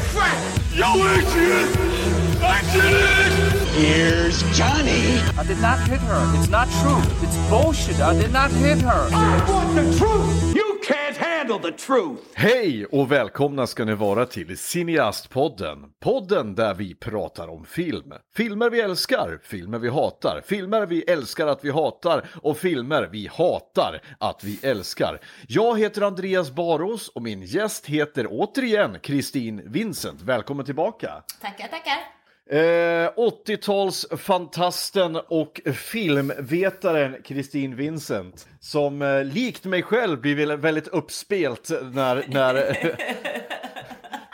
friend! Yo! I did it! Here's Johnny. I did not hit her. It's not true. It's bullshit. I did not hit her. I want the truth! Can't handle the truth! Hej och välkomna ska ni vara till Cineastpodden. Podden där vi pratar om film. Filmer vi älskar, filmer vi hatar, filmer vi älskar att vi hatar och filmer vi hatar att vi älskar. Jag heter Andreas Baros och min gäst heter återigen Kristin Vincent. Välkommen tillbaka! Tackar, tackar. Eh, 80-talsfantasten och filmvetaren Kristin Vincent som eh, likt mig själv blir väldigt uppspelt när, när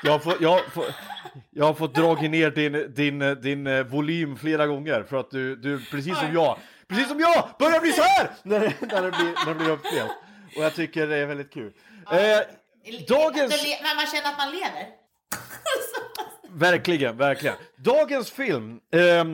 jag, har fått, jag, fått, jag har fått dragit ner din, din, din eh, volym flera gånger för att du, du precis som jag, precis som jag, börjar bli så här när, när, det, blir, när det blir uppspelt. Och jag tycker det är väldigt kul. Eh, dagens... Man känner att man lever. Verkligen, verkligen. Dagens film eh,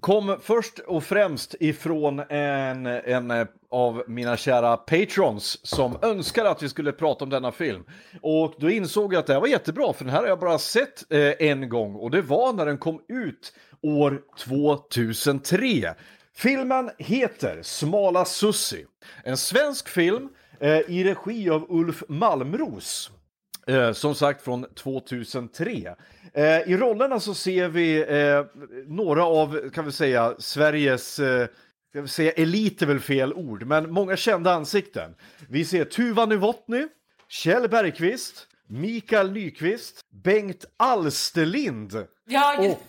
kom först och främst ifrån en, en eh, av mina kära patrons som önskade att vi skulle prata om denna film. Och då insåg jag att det här var jättebra för den här har jag bara sett eh, en gång och det var när den kom ut år 2003. Filmen heter Smala Sussi. En svensk film eh, i regi av Ulf Malmros. Eh, som sagt från 2003. Eh, I rollerna så ser vi eh, några av, kan vi säga, Sveriges eh, jag vill säga elit är väl fel ord, men många kända ansikten. Vi ser Tuva Novotny, Kjell Bergqvist, Mikael Nyqvist, Bengt Alsterlind Ja, och,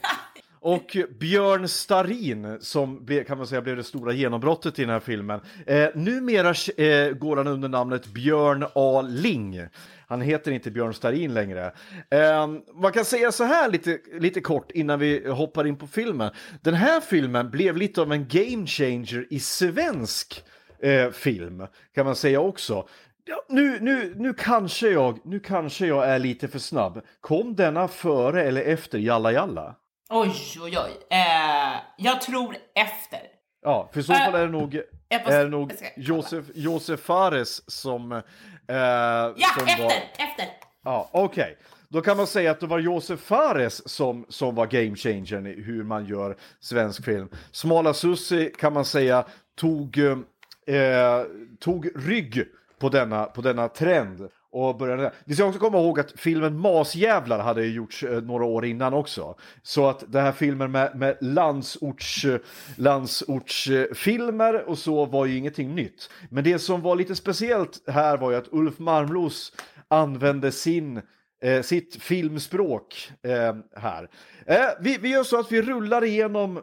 och Björn Starin som kan man säga blev det stora genombrottet i den här filmen. Eh, numera eh, går han under namnet Björn A. Ling. Han heter inte Björn Starin längre. Eh, man kan säga så här lite, lite kort innan vi hoppar in på filmen. Den här filmen blev lite av en game changer i svensk eh, film, kan man säga också. Ja, nu, nu, nu, kanske jag, nu kanske jag är lite för snabb. Kom denna före eller efter Jalla Jalla? Oj, oj, oj. Eh, jag tror efter. Ja, för i så fall är det nog, måste- är det nog. Josef, Josef Fares som... Eh, Ja, som efter, Var, efter. ja, okej. Då kan man säga att det var Josef Fares som, som var game changern i hur man gör svensk film. Smala Sussi kan man säga tog, eh, tog rygg på denna, på denna trend. Och började. Vi ska också komma ihåg att filmen Masjävlar hade gjorts eh, några år innan också. Så att den här filmen med, med landsorts, eh, landsortsfilmer och så var ju ingenting nytt. Men det som var lite speciellt här var ju att Ulf Malmros använde sin eh, sitt filmspråk eh, här. Eh, vi, vi gör så att vi rullar igenom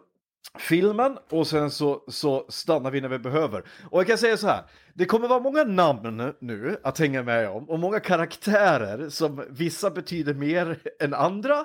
filmen och sen så, så stannar vi när vi behöver. Och jag kan säga så här, det kommer vara många namn nu att hänga med om och många karaktärer som vissa betyder mer än andra.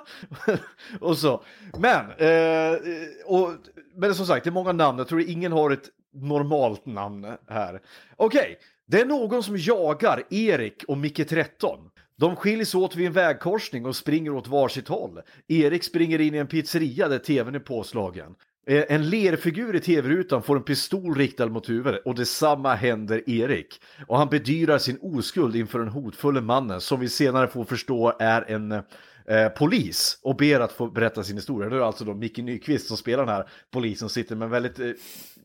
och så. Men, eh, och, men som sagt, det är många namn, jag tror ingen har ett normalt namn här. Okej, det är någon som jagar Erik och Micke 13. De skiljs åt vid en vägkorsning och springer åt varsitt håll. Erik springer in i en pizzeria där tvn är påslagen. Eh, en lerfigur i tv-rutan får en pistol riktad mot huvudet och detsamma händer Erik. Och han bedyrar sin oskuld inför den hotfulla mannen som vi senare får förstå är en eh, polis och ber att få berätta sin historia. Det är alltså då Micke Nyqvist som spelar den här polisen sitter med en väldigt eh,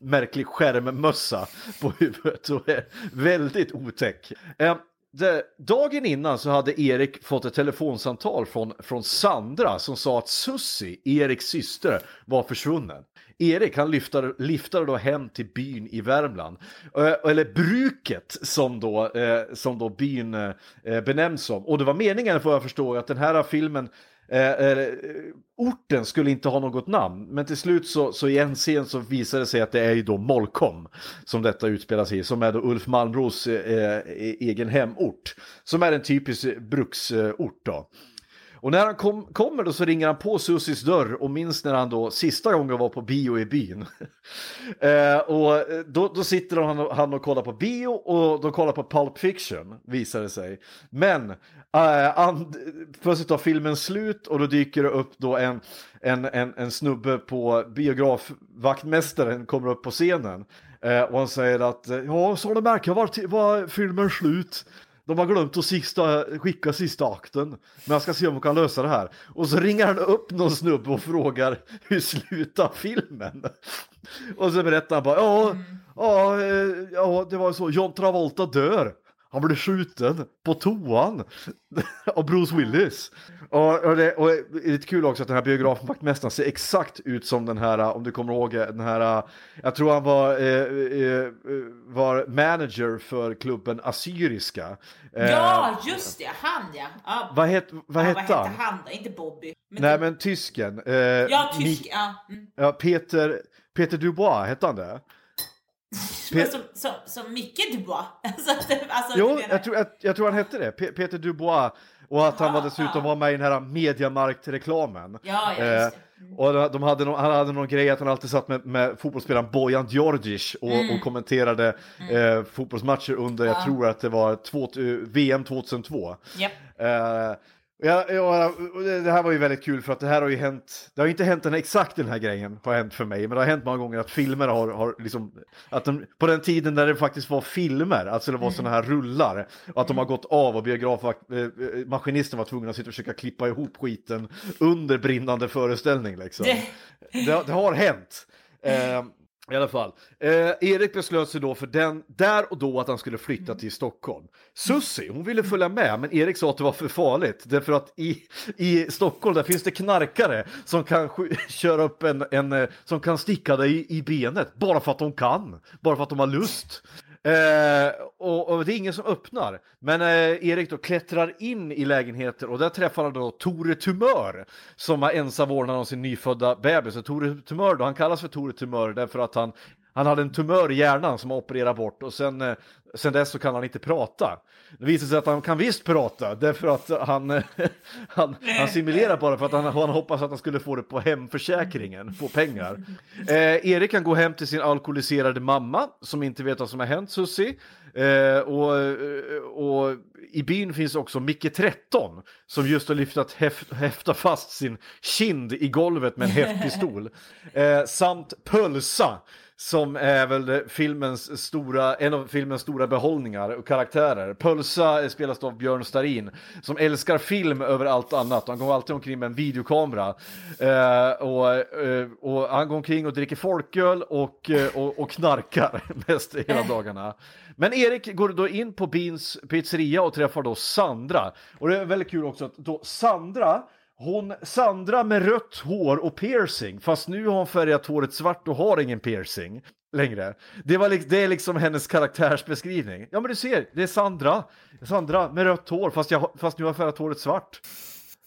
märklig skärmmössa på huvudet och är väldigt otäck. Eh, det, dagen innan så hade Erik fått ett telefonsamtal från, från Sandra som sa att Sussi, Eriks syster, var försvunnen. Erik han lyftade, lyftade då hem till byn i Värmland. Eh, eller bruket som då, eh, som då byn eh, benämns som. Och det var meningen får jag förstå att den här filmen Eh, eh, orten skulle inte ha något namn, men till slut så, så i en scen så visar det sig att det är ju då Molkom som detta utspelar sig i, som är då Ulf Malmros eh, eh, e-, egen hemort, som är en typisk bruksort då. Och när han kom, kommer då så ringer han på Susis dörr och minns när han då sista gången var på bio i byn. eh, och eh, då, då sitter han och, han och kollar på bio och de kollar på Pulp Fiction visar det sig. Men eh, and, plötsligt tar filmen slut och då dyker det upp då en, en, en, en snubbe på biografvaktmästaren kommer upp på scenen. Eh, och han säger att eh, ja, så du märker var, var filmen slut de har glömt att sista, skicka sista akten, men jag ska se om de kan lösa det här. Och så ringer han upp någon snubbe och frågar hur slutar filmen? Och så berättar han bara, ja, ja, eh, ja, det var så, John Travolta dör. Han blev skjuten på toan av Bruce Willis. Och, och, det, och det är lite kul också att den här biografvaktmästaren ser exakt ut som den här, om du kommer ihåg den här, jag tror han var, eh, eh, var manager för klubben Assyriska. Eh, Ja, just det, han ja. ja. Vad, het, vad ja, hette han? han då? Inte Bobby. Men Nej typ- men tysken. Eh, Ja, Mik- tysk. Ja. Mm. ja, Peter, Peter Dubois, hette han det? Men som, som, som Micke Dubois. Alltså, alltså, Jo, jag tror, jag, jag tror han hette det, Pe- Peter Dubois. Och att han var dessutom var med i den här Mediamarkt-reklamen. Ja, ja. Mm. och de hade någon, han hade någon grej att han alltid satt med, med fotbollsspelaren Bojan Djordjic och, Mm. och kommenterade eh, fotbollsmatcher under, jag tror att det var två, eh, VM 2002. Japp. Eh, ja, ja, det här var ju väldigt kul för att det här har ju hänt, det har inte hänt den exakt den här grejen har hänt för mig, men det har hänt många gånger att filmer har, har liksom, att de, på den tiden när det faktiskt var filmer, alltså det var sådana här rullar, och att de har gått av och biografmaskinisten var tvungen att sitta och försöka klippa ihop skiten under brinnande föreställning liksom. Det- Det, det har hänt. Eh, i alla fall. Eh, Erik beslöt sig då för den, där och då att han skulle flytta till Stockholm. Sussi, hon ville följa med, men Erik sa att det var för farligt. Därför att i, i Stockholm där finns det knarkare som kan köra upp en, en, eh, som kan sticka dig i, i benet. Bara för att de kan. Bara för att de har lust. Eh, och, och det är ingen som öppnar. Men eh, Erik då klättrar in i lägenheter och där träffar han då Tore Tumör som har ensam vårdnad om sin nyfödda bebis. Och Tore Tumör då, han kallas för Tore Tumör därför att han, han hade en tumör i hjärnan som han opererat bort och sen, eh, sen dess så kan han inte prata. Det visar sig att han kan visst prata därför att han, eh, han, han simulerar bara för att han, han hoppas att han skulle få det på hemförsäkringen, få pengar. Eh, Erik kan gå hem till sin alkoholiserade mamma som inte vet vad som har hänt Susie. Eh, och, och i byn finns också Micke 13 som just har lyft att häf, häfta fast sin kind i golvet med en häftpistol. Samt Pölsa som är väl filmens stora, en av filmens stora behållningar och karaktärer. Pölsa spelas av Björn Starin som älskar film över allt annat. Han går alltid omkring med en videokamera. Eh, och, eh, och han går omkring och dricker folköl och, eh, och, och knarkar mest hela dagarna. Men Erik går då in på Beans pizzeria och träffar då Sandra. Och det är väldigt kul också att då Sandra hon, Sandra med rött hår och piercing, fast nu har hon färgat håret svart och har ingen piercing längre. Det, var, liksom, det är liksom hennes karaktärsbeskrivning. Ja men du ser, det är Sandra, Sandra med rött hår fast, jag, fast nu har jag färgat håret svart.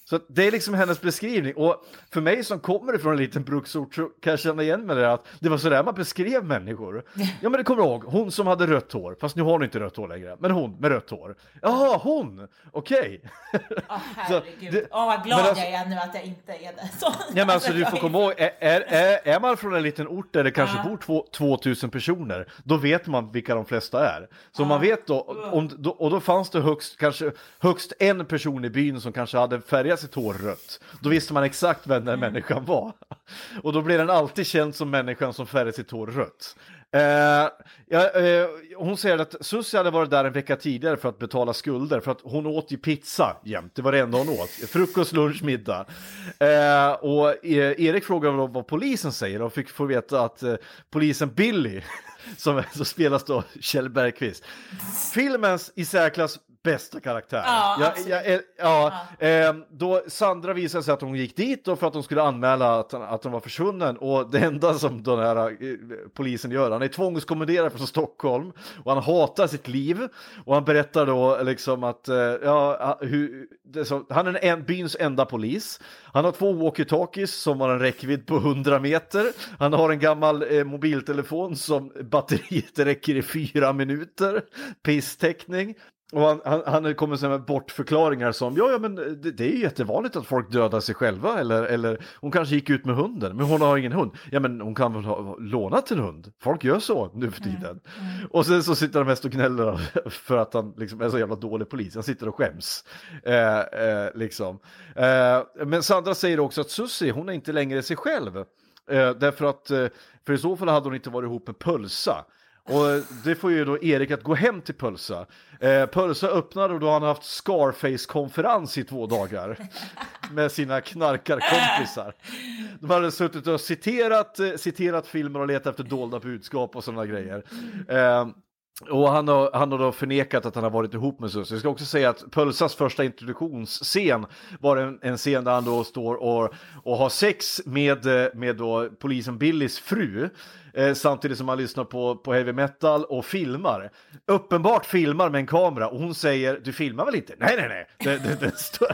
Så det är liksom hennes beskrivning och för mig som kommer ifrån en liten bruksort så kan jag känna igen mig där att det var sådär man beskrev människor. Ja men det kommer ihåg, hon som hade rött hår, fast nu har hon inte rött hår längre, men hon med rött hår. Jaha, hon, okej. Åh Så herregud. Åh vad glad alltså- jag är nu att jag inte är det. Så, Ja, men alltså, du får komma ihåg, är, är, är, man från en liten ort där det kanske Ja. bor två, 2000 personer, då vet man vilka de flesta är. Så man vet då, om, då, och då fanns det högst, kanske, högst en person i byn som kanske hade färgat sitt hår rött. Då visste man exakt vem den människan var. Och då blev den alltid känd som människan som färgade sitt hår rött. Eh, ja, eh, hon säger att Susie hade varit där en vecka tidigare för att betala skulder för att hon åt ju pizza jämt. Det var det enda hon åt. Frukost, lunch, middag. Eh, och eh, Erik frågar vad polisen säger och fick få veta att eh, polisen Billy som, som spelas då Kjell Bergqvist. Filmens i särklass bästa karaktär. Ja, Jag- jag- eh, ja, eh, då Sandra visade sig att hon gick dit då för att hon skulle anmäla att, att hon var försvunnen och det enda som den här eh, polisen gör, han är tvångskommenderad från Stockholm och han hatar sitt liv och han berättar då liksom att eh, ja, hur, så, han är en, byns enda polis. Han har två walkie-talkies som har en räckvidd på 100 meter. Han har en gammal eh, mobiltelefon som batteriet räcker i fyra minuter. Pisstäckning. Och han, han, han kommer sen med bortförklaringar som ja, ja men det, det är jättevanligt att folk dödar sig själva eller, eller hon kanske gick ut med hunden men hon har ingen hund. Ja men hon kan väl ha lånat en hund. Folk gör så nu för tiden. Och sen så sitter han mest och gnäller för att han liksom är så jävla dålig polis. Han sitter och skäms. Eh, eh, liksom. eh, men Sandra säger också att Susie hon är inte längre sig själv. Eh, därför att, eh, för i så fall hade hon inte varit ihop med Pölsa. Och det får ju då Erik att gå hem till Pölsa. Eh, Pölsa öppnar och då har han haft Scarface-konferens i två dagar med sina knarkarkompisar. De hade suttit och citerat, eh, citerat filmer och letat efter dolda budskap och sådana grejer. Eh, och han har, han har då förnekat att han har varit ihop med Susie. Jag ska också säga att Pölsas första introduktionsscen var en, en scen där han då står och, och har sex med, eh, med då polisen Billys fru. Eh, samtidigt som han lyssnar på, på heavy metal och filmar. Uppenbart filmar med en kamera och hon säger du filmar väl inte? Nej, nej, nej. den, den, den, står,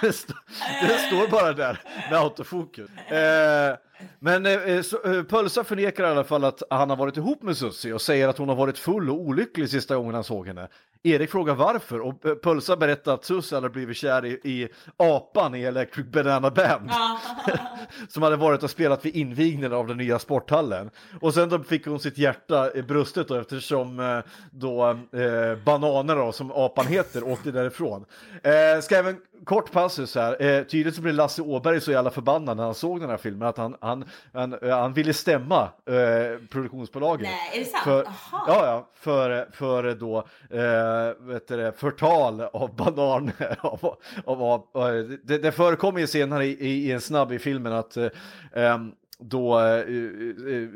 den, stå, den står bara där med autofokus. Eh, men eh, så, eh, Pölsa förnekar i alla fall att han har varit ihop med Sussi och säger att hon har varit full och olycklig sista gången han såg henne. Erik frågar varför och eh, Pölsa berättar att Susie hade blivit kär i, i apan i Electric Banana Band. som hade varit och spelat vid invigningen av den nya sporthallen. Och sen då fick hon sitt hjärta i bröstet då eftersom eh, då eh, Bananer då, som apan heter åkte därifrån. Eh, ska även kort passus här. Eh, tydligt så blev Lasse Åberg så jävla förbannad när han såg den här filmen att han, han, han, eh, han ville stämma eh, produktionsbolaget. Nej, är det sant? För, Aha. ja, ja, för, för då eh, Eh, vet du det, förtal av bananer. av, av, av, eh, det, det förekommer ju senare i, i, en snabb i filmen att um, då eh,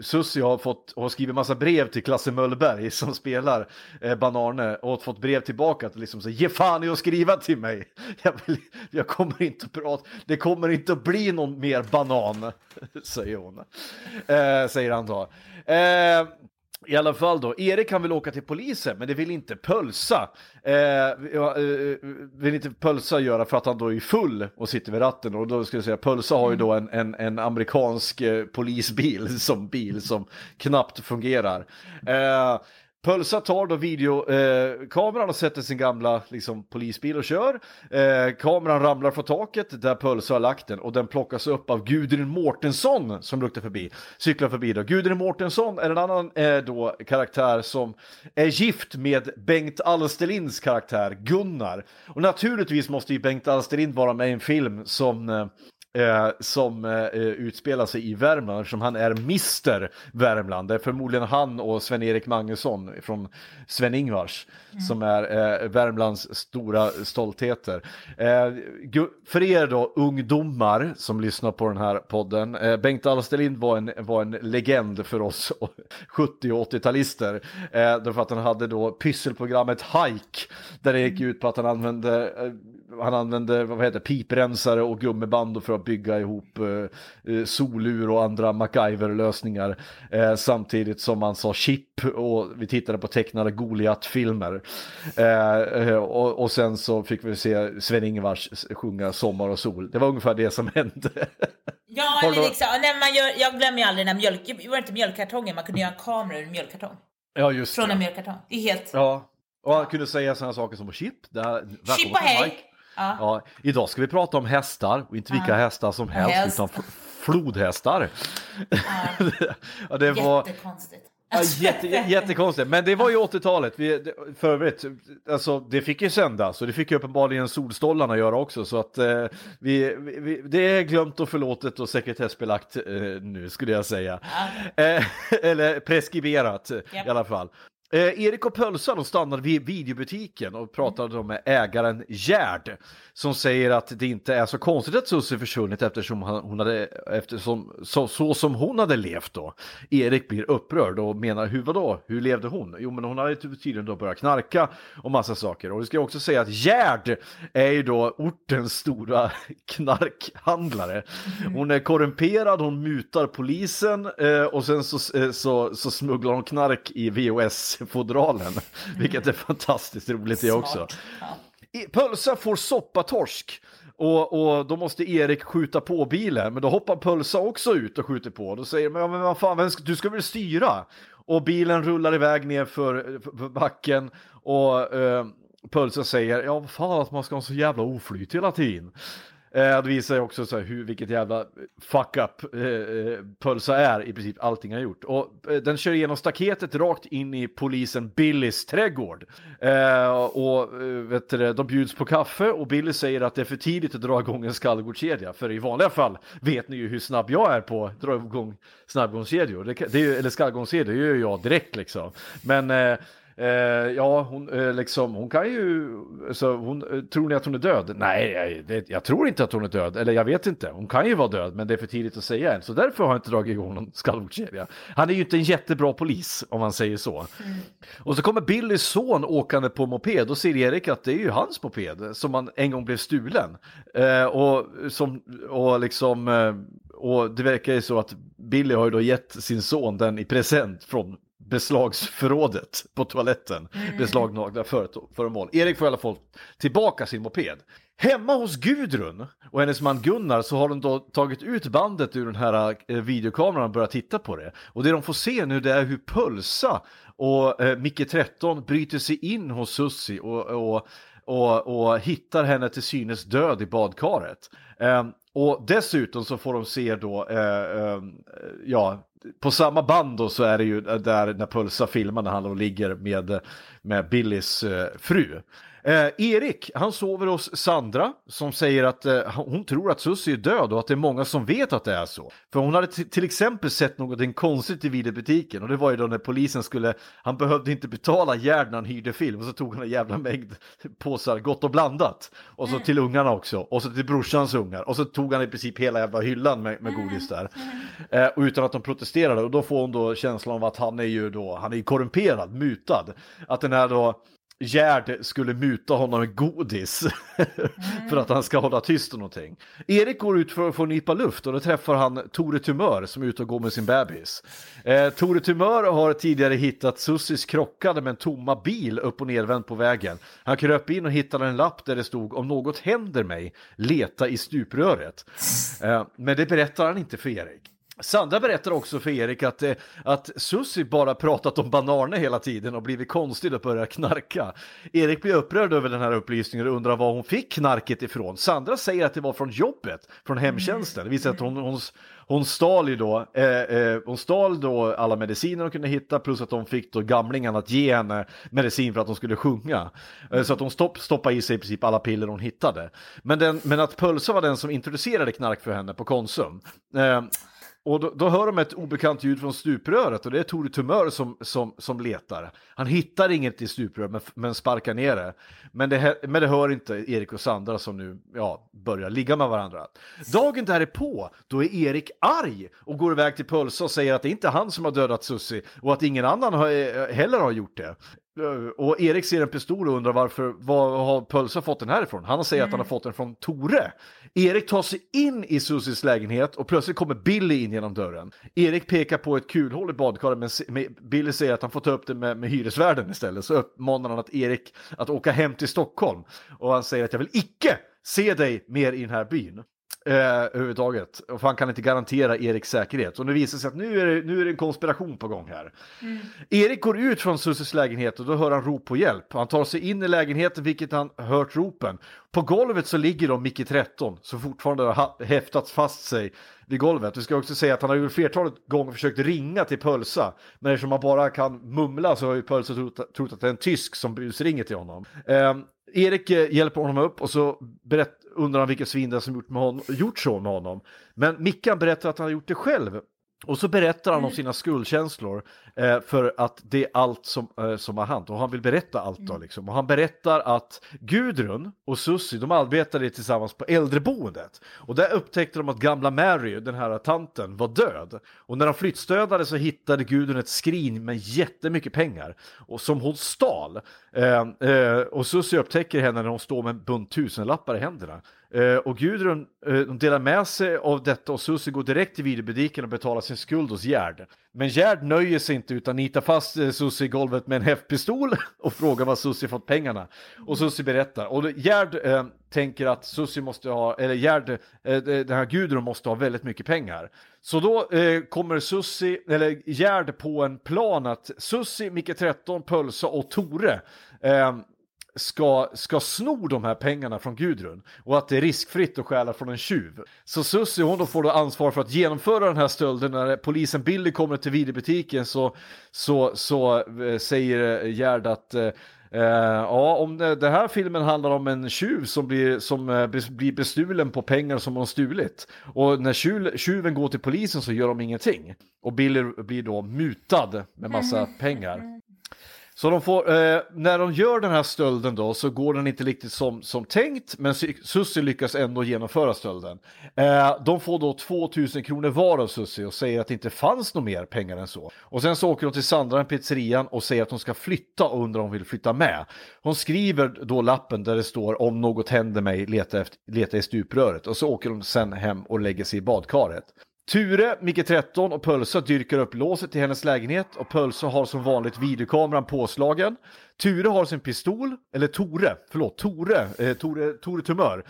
Susie har, fått, har skrivit massa brev till Klasse Möllberg som spelar eh, Banarne och fått brev tillbaka att liksom så ge fan i att skriva till mig. Jag, vill, jag kommer inte att prata, det kommer inte att bli någon mer banan, säger hon. Eh, säger han då. Eh, i alla fall då, Erik han vill åka till polisen men det vill inte Pölsa. Eh, eh, eh, vill inte Pölsa göra för att han då är full och sitter vid ratten och då ska jag säga Pölsa har ju då en, en, en amerikansk eh, polisbil som bil som knappt fungerar. Eh, Pölsa tar då videokameran eh, och sätter sin gamla liksom, polisbil och kör. Eh, kameran ramlar från taket där Pölsa har lagt den och den plockas upp av Gudrun Mårtensson som luktar förbi, cyklar förbi då. Gudrun Mårtensson är en annan eh, då karaktär som är gift med Bengt Alsterlinds karaktär Gunnar. Och naturligtvis måste ju Bengt Alsterlind vara med i en film som eh, eh, Eh, som eh, utspelar sig i Värmland som han är Mr Värmland. Det är förmodligen han och Sven-Erik Magnusson från Sven-Ingvars som är eh, Värmlands stora stoltheter. Eh, för er då ungdomar som lyssnar på den här podden, eh, Bengt Alsterlind var en, var en legend för oss 70 och 80-talister. Eh, därför att han hade då pysselprogrammet Hike där det gick ut på att han använde eh, han använde vad heter, piprensare och gummiband för att bygga ihop eh, eh, solur och andra MacGyver-lösningar. Eh, samtidigt som han sa chip och vi tittade på tecknade Goliat-filmer. Eh, eh, och, och sen så fick vi se Sven-Ingvars sjunga Sommar och sol. Det var ungefär det som hände. Ja, eller liksom, när man gör, jag glömmer aldrig när mjölk, var inte mjölkkartonger, man kunde göra en kamera ur en mjölkkartong. ja, just Från det. en mjölkkartong. Det är helt... Ja, och han kunde säga sådana saker som chip. Det här, Chip och hej! Ja. Ja, idag ska vi prata om hästar och inte vilka hästar som helst Häst. utan flodhästar. ja, det var Jättekonstigt. ja, jätte, jättekonstigt, men det var ju 80-talet. Vi, det- för övrigt, alltså det fick ju sändas och det fick ju uppenbarligen Solstollarna göra också så att eh, vi, vi, det är glömt och förlåtet och sekretessbelagt eh, nu skulle jag säga. Eh, eller preskriberat Japp. i alla fall. Eh, Erik och Pölsa de stannade vid videobutiken och pratade då med ägaren Gerd som säger att det inte är så konstigt att Susie försvunnit eftersom hon hade, eftersom, så, så som hon hade levt då. Erik blir upprörd och menar hur vadå, hur levde hon? Jo men hon hade tydligen då börjat knarka och massa saker. Och vi ska också säga att Gerd är ju då ortens stora knarkhandlare. Hon är korrumperad, hon mutar polisen eh, och sen så, eh, så, så smugglar hon knark i VHS-fodralen. Vilket är fantastiskt roligt det också. Pölsa får soppatorsk och, och då måste Erik skjuta på bilen, men då hoppar Pölsa också ut och skjuter på. Då säger man, men vad fan, vem ska, du ska väl styra? Och bilen rullar iväg ner för, för, för backen och eh, Pölsa säger, ja vad fan att man ska ha så jävla oflyt hela tiden. Eh, det visar ju också så här hur, vilket jävla eh, fuck-up eh, eh, Pölsa är i princip allting han gjort. Och eh, den kör igenom staketet rakt in i polisen Billys trädgård. Eh, och eh, vet du, de bjuds på kaffe och Billy säger att det är för tidigt att dra igång en skallgårdskedja. För i vanliga fall vet ni ju hur snabb jag är på att dra igång snabbgångskedjor. Det, det är ju, eller skallgångskedjor, det gör jag direkt liksom. Men eh, ja, hon, eh, liksom, hon kan ju, så hon, eh, tror ni att hon är död? Nej, jag, det, jag tror inte att hon är död, eller jag vet inte. Hon kan ju vara död, men det är för tidigt att säga än. Så därför har jag inte dragit igång någon skallgårdskedja. Han är ju inte en jättebra polis, om man säger så. Mm. Och så kommer Billys son åkande på moped och ser Erik att det är ju hans moped som man en gång blev stulen. Eh, och, som, och liksom, eh, och det verkar ju så att Billy har ju då gett sin son den i present från beslagsförrådet på toaletten. Mm. Beslagnagda föremål. Erik får i alla fall tillbaka sin moped. Hemma hos Gudrun och hennes man Gunnar så har de då tagit ut bandet ur den här eh, videokameran och börjat titta på det. Och det de får se nu det är hur Pölsa och eh, Micke 13 bryter sig in hos Sussi och, och, och, och hittar henne till synes död i badkaret. Eh, och dessutom så får de se då, eh, eh, ja, på samma band då så är det ju eh, där när Pulsa filmar när han ligger med, med Billys eh, fru. Eh, Erik, han sover hos Sandra som säger att eh, hon tror att Susie är död och att det är många som vet att det är så. För hon hade till exempel sett något konstigt i videobutiken och det var ju då när polisen skulle, han behövde inte betala Gerd när han hyrde film och så tog han en jävla mängd påsar gott och blandat. Och så till ungarna också och så till brorsans ungar och så tog han i princip hela jävla hyllan med, med godis där. Eh, och utan att de protesterade och då får hon då känslan av att han är ju då, han är korrumperad, mutad. Att den här då Gerd skulle muta honom med godis för att han ska hålla tyst och någonting. Erik går ut för att få nypa luft och då träffar han Tore Tumör som är ute och går med sin bebis. Eh, Tore Tumör har tidigare hittat Sussis krockade med en tomma bil upp och nervänd på vägen. Han kröp in och hittade en lapp där det stod om något händer mig, leta i stupröret. Eh, men det berättar han inte för Erik. Sandra berättar också för Erik att, eh, att Susi bara pratat om bananer hela tiden och blivit konstig och börjat knarka. Erik blir upprörd över den här upplysningen och undrar var hon fick knarket ifrån. Sandra säger att det var från jobbet, från hemtjänsten. Det visar att hon, hon, hon stal ju då, eh, eh, hon stal då alla mediciner hon kunde hitta plus att de fick då gamlingarna att ge henne medicin för att hon skulle sjunga. Eh, så att hon stopp, stoppade i sig i princip alla piller hon hittade. Men, den, men att Pölsa var den som introducerade knark för henne på Konsum. Eh, och då, då, hör de ett obekant ljud från stupröret och det är Tore Tumör som, som, som letar. Han hittar inget i stupröret men, men sparkar ner det. Men, det. men det hör inte Erik och Sandra som nu ja, börjar ligga med varandra. Dagen därpå, då är Erik arg och går iväg till Pölsa och säger att det inte är han som har dödat Sussi och att ingen annan har, eh, heller har gjort det. Och Erik ser en pistol och undrar varför, var har Pölsa fått den här ifrån? Han säger mm. att han har mm. fått den från Tore. Erik tar sig in i Susis lägenhet och plötsligt kommer Billy in genom dörren. Erik pekar på ett kulhål i badkaret men Billy säger att han får ta upp det med, med hyresvärden istället. Så uppmanar han att Erik att åka hem till Stockholm. Och han säger att jag vill icke se dig mer i den här byn. Eh, överhuvudtaget. Och han kan inte garantera Eriks säkerhet. Och nu visar det sig att nu är det, nu är det en konspiration på gång här. Mm. Erik går ut från Susses lägenhet och då hör han rop på hjälp. Han tar sig in i lägenheten vilket han hört ropen. På golvet så ligger då Micke 13 som fortfarande har häftat fast sig vid golvet. Vi ska också säga att han har ju flertalet gånger försökt ringa till Pölsa. Men eftersom han bara kan mumla så har ju Pölsa trott, trott att det är en tysk som busringer till honom. Eh, Erik eh, hjälper honom upp och så berätt, undrar han vilket svin det är som gjort, med honom, gjort så med honom. Men Mickan berättar att han har gjort det själv och så berättar han om mm. sina skuldkänslor eh, för att det är allt som, eh, som har hänt och han vill berätta allt då mm. liksom. Och han berättar att Gudrun och Sussi de arbetade tillsammans på äldreboendet och där upptäckte de att gamla Mary, den här tanten, var död. Och när de flyttstödade så hittade Gudrun ett skrin med jättemycket pengar och som hon stal. Eh, eh, och Sussi upptäcker henne när hon står med en bunt tusenlappar i händerna. Eh, och Gudrun uh, eh, delar med sig av detta och Susie går direkt till videobutiken och betalar sin skuld hos Gerd. Men Gerd nöjer sig inte utan nitar fast eh, Susie i golvet med en häftpistol och frågar var Susie fått pengarna. Och Susie berättar. Och Gerd eh, tänker att Susie måste ha, eller Gerd, eh, den här Gudrun måste ha väldigt mycket pengar. Så då eh, kommer Susie, eller Gerd på en plan att Susie, Micke 13, Pölsa och Tore ska, ska sno de här pengarna från Gudrun och att det är riskfritt att stjäla från en tjuv. Så Susie hon då får då ansvar för att genomföra den här stölden när polisen Billy kommer till videobutiken så, så, så eh, säger Gerd att eh, Uh, ja, om den här filmen handlar om en tjuv som blir, som, uh, blir bestulen på pengar som hon stulit. Och när tjuv, tjuven går till polisen så gör de ingenting. Och Billy blir då mutad med massa pengar. Så de får, eh, när de gör den här stölden då så går den inte riktigt som, som tänkt men Sussi lyckas ändå genomföra stölden. Eh, de får då 2000 kronor var av Sussi och säger att det inte fanns något mer pengar än så. Och sen så åker de till Sandra, pizzerian och säger att hon ska flytta och undrar om hon vill flytta med. Hon skriver då lappen där det står om något händer mig, leta, efter, leta i stupröret och så åker de sen hem och lägger sig i badkaret. Ture, Micke 13 och Pölsa dyrkar upp låset till hennes lägenhet och Pölsa har som vanligt videokameran påslagen. Ture har sin pistol, eller Tore, förlåt, Tore, eh, Tore, Tore Tumör.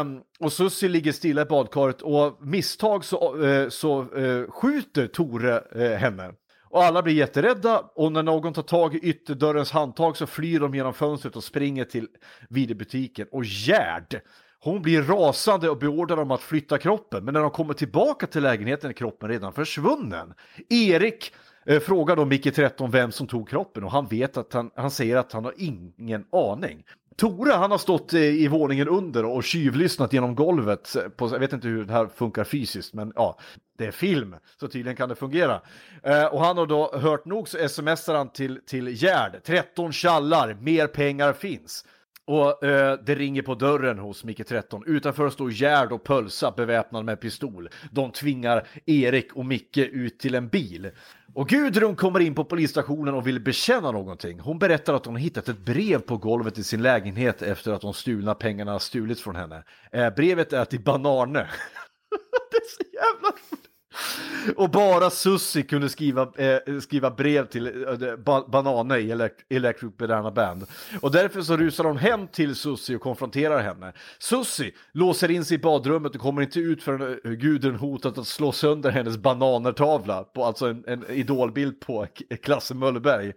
Um, och Sussi ligger stilla i badkaret och misstag så, eh, så eh, skjuter Tore eh, henne. Och alla blir jätterädda och när någon tar tag i ytterdörrens handtag så flyr de genom fönstret och springer till videobutiken. Och Gerd, hon blir rasande och beordrar dem att flytta kroppen, men när de kommer tillbaka till lägenheten är kroppen redan försvunnen. Erik eh, frågar då Micke 13 vem som tog kroppen och han vet att han, han säger att han har ingen aning. Tore han har stått eh, i våningen under och tjuvlyssnat genom golvet. Eh, på, jag vet inte hur det här funkar fysiskt men ja, det är film så tydligen kan det fungera. Eh, och han har då hört nog så smsar han till, till Gerd, 13 tjallar, mer pengar finns. Och eh, det ringer på dörren hos Micke 13. Utanför står Gerd och Pölsa beväpnad med pistol. De tvingar Erik och Micke ut till en bil. Och Gudrun kommer in på polisstationen och vill bekänna någonting. Hon berättar att hon hittat ett brev på golvet i sin lägenhet efter att de stulna pengarna stulits från henne. Eh, brevet är till Banarne. det är så jävla och bara Sussi kunde skriva, eh, skriva brev till eh, ba Banane i Elect Electric Banana Band. Och därför så rusar de hem till Sussi och konfronterar henne. Sussi låser in sig i badrummet och kommer inte ut förrän eh, guden Gudrun hotat att slå sönder hennes bananertavla, på, alltså en, en idolbild på Klasse Möllerberg.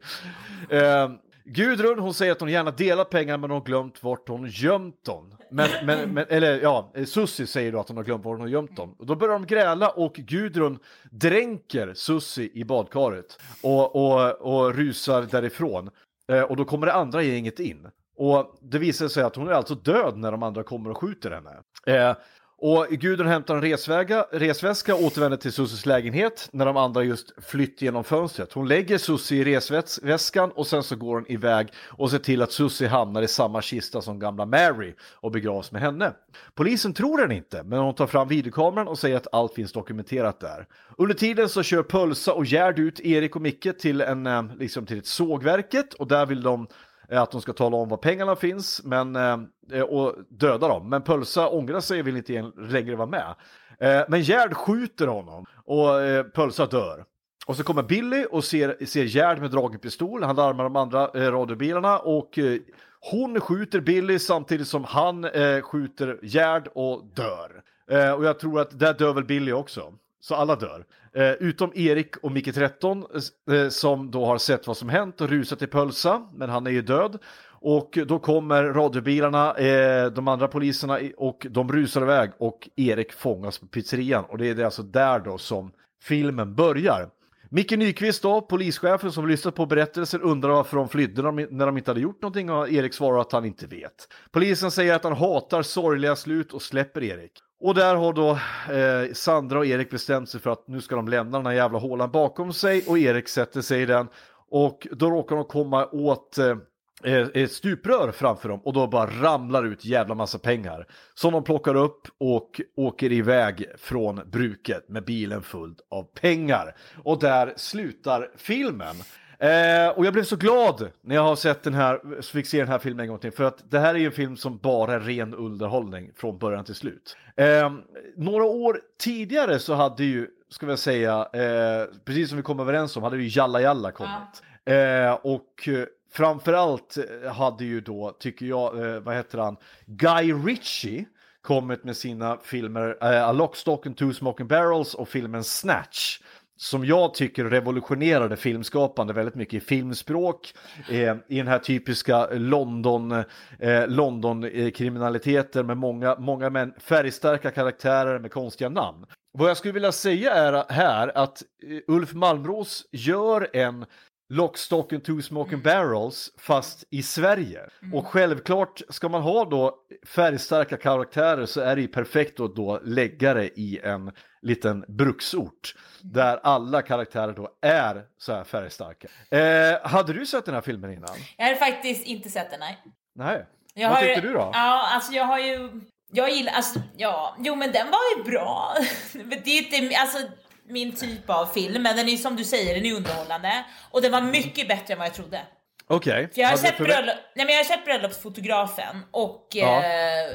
Eh, Gudrun hon säger att hon gärna delar pengar men hon har glömt vart hon gömt dem. Men, men, men, eller ja, Sussi säger då att hon har glömt var hon har gömt dem. Och då börjar de gräla och Gudrun dränker Sussi i badkaret och, och, och rusar därifrån. Eh, och då kommer det andra gänget in. Och det visar sig att hon är alltså död när de andra kommer och skjuter henne. Eh, och Gudrun hämtar en resväga, resväska och återvänder till Sussis lägenhet när de andra just flytt genom fönstret. Hon lägger Sussi i resväskan och sen så går hon iväg och ser till att Sussi hamnar i samma kista som gamla Mary och begravs med henne. Polisen tror den inte, men hon tar fram videokameran och säger att allt finns dokumenterat där. Under tiden så kör Pölsa och Gerd ut Erik och Micke till, en, eh, liksom till ett sågverket och där vill de Eh, att de ska tala om var pengarna finns men, eh, och döda dem. Men Pölsa ångrar sig och vill inte längre vara med. Eh, men Gerd skjuter honom och Pölsa dör. Och så kommer Billy och ser, ser Gerd med dragen pistol. Han larmar de andra radiobilarna och hon skjuter Billy samtidigt som han skjuter Gerd och dör. och jag tror att där dör väl Billy också. Så alla dör. Eh, utom Erik och Micke 13 eh, som då har sett vad som hänt och rusat i Pölsa, men han är ju död. Och då kommer radiobilarna, eh, de andra poliserna och de rusar iväg och Erik fångas på pizzerian. Och det är alltså där då som filmen börjar. Micke Nyqvist då, polischefen som lyssnat på berättelser undrar varför de flydde när de inte hade gjort någonting och Erik svarar att han inte vet. Polisen säger att han hatar sorgliga slut och släpper Erik. Och där har då eh, Sandra och Erik bestämt sig för att nu ska de lämna den här jävla hålan bakom sig och Erik sätter sig i den och då råkar de komma åt eh, eh ett stuprör framför dem och då bara ramlar ut jävla massa pengar som de plockar upp och åker iväg från bruket med bilen full av pengar. Och där slutar filmen. Eh, och jag blev så glad när jag har sett den här, fick se den här filmen en gång till. För att det här är en film som bara är ren underhållning från början till slut. Eh, några år tidigare så hade ju, ska vi säga, eh, precis som vi kom överens om, hade ju Jalla Jalla kommit. Ja. och framförallt hade ju då, tycker jag, vad heter han, Guy Ritchie kommit med sina filmer uh, A Lock, Stock and Two Smoking Barrels och filmen Snatch som jag tycker revolutionerade filmskapande väldigt mycket i filmspråk, eh, i den här typiska London, eh, London, eh, med många, många män, färgstarka karaktärer med konstiga namn. Vad jag skulle vilja säga är här att eh, Ulf Malmros gör en Lockstock and two smoking barrels fast i Sverige. Och självklart ska man ha då färgstarka karaktärer så är det ju perfekt att då lägga det i en liten bruksort där alla karaktärer då är så här färgstarka. Eh, hade du sett den här filmen innan? Jag har faktiskt inte sett den, nej. Nej. Jag Vad har, tyckte du då? Ja, alltså jag har ju... Jag gillar, alltså, ja, jo men den var ju bra. Det är inte, alltså min typ av film, men den är som du säger, den är underhållande. Och den var mycket bättre än vad jag trodde. Okej. För jag har sett, förvä- bröllop, nej, men jag har sett Bröllopsfotografen och Ja. eh,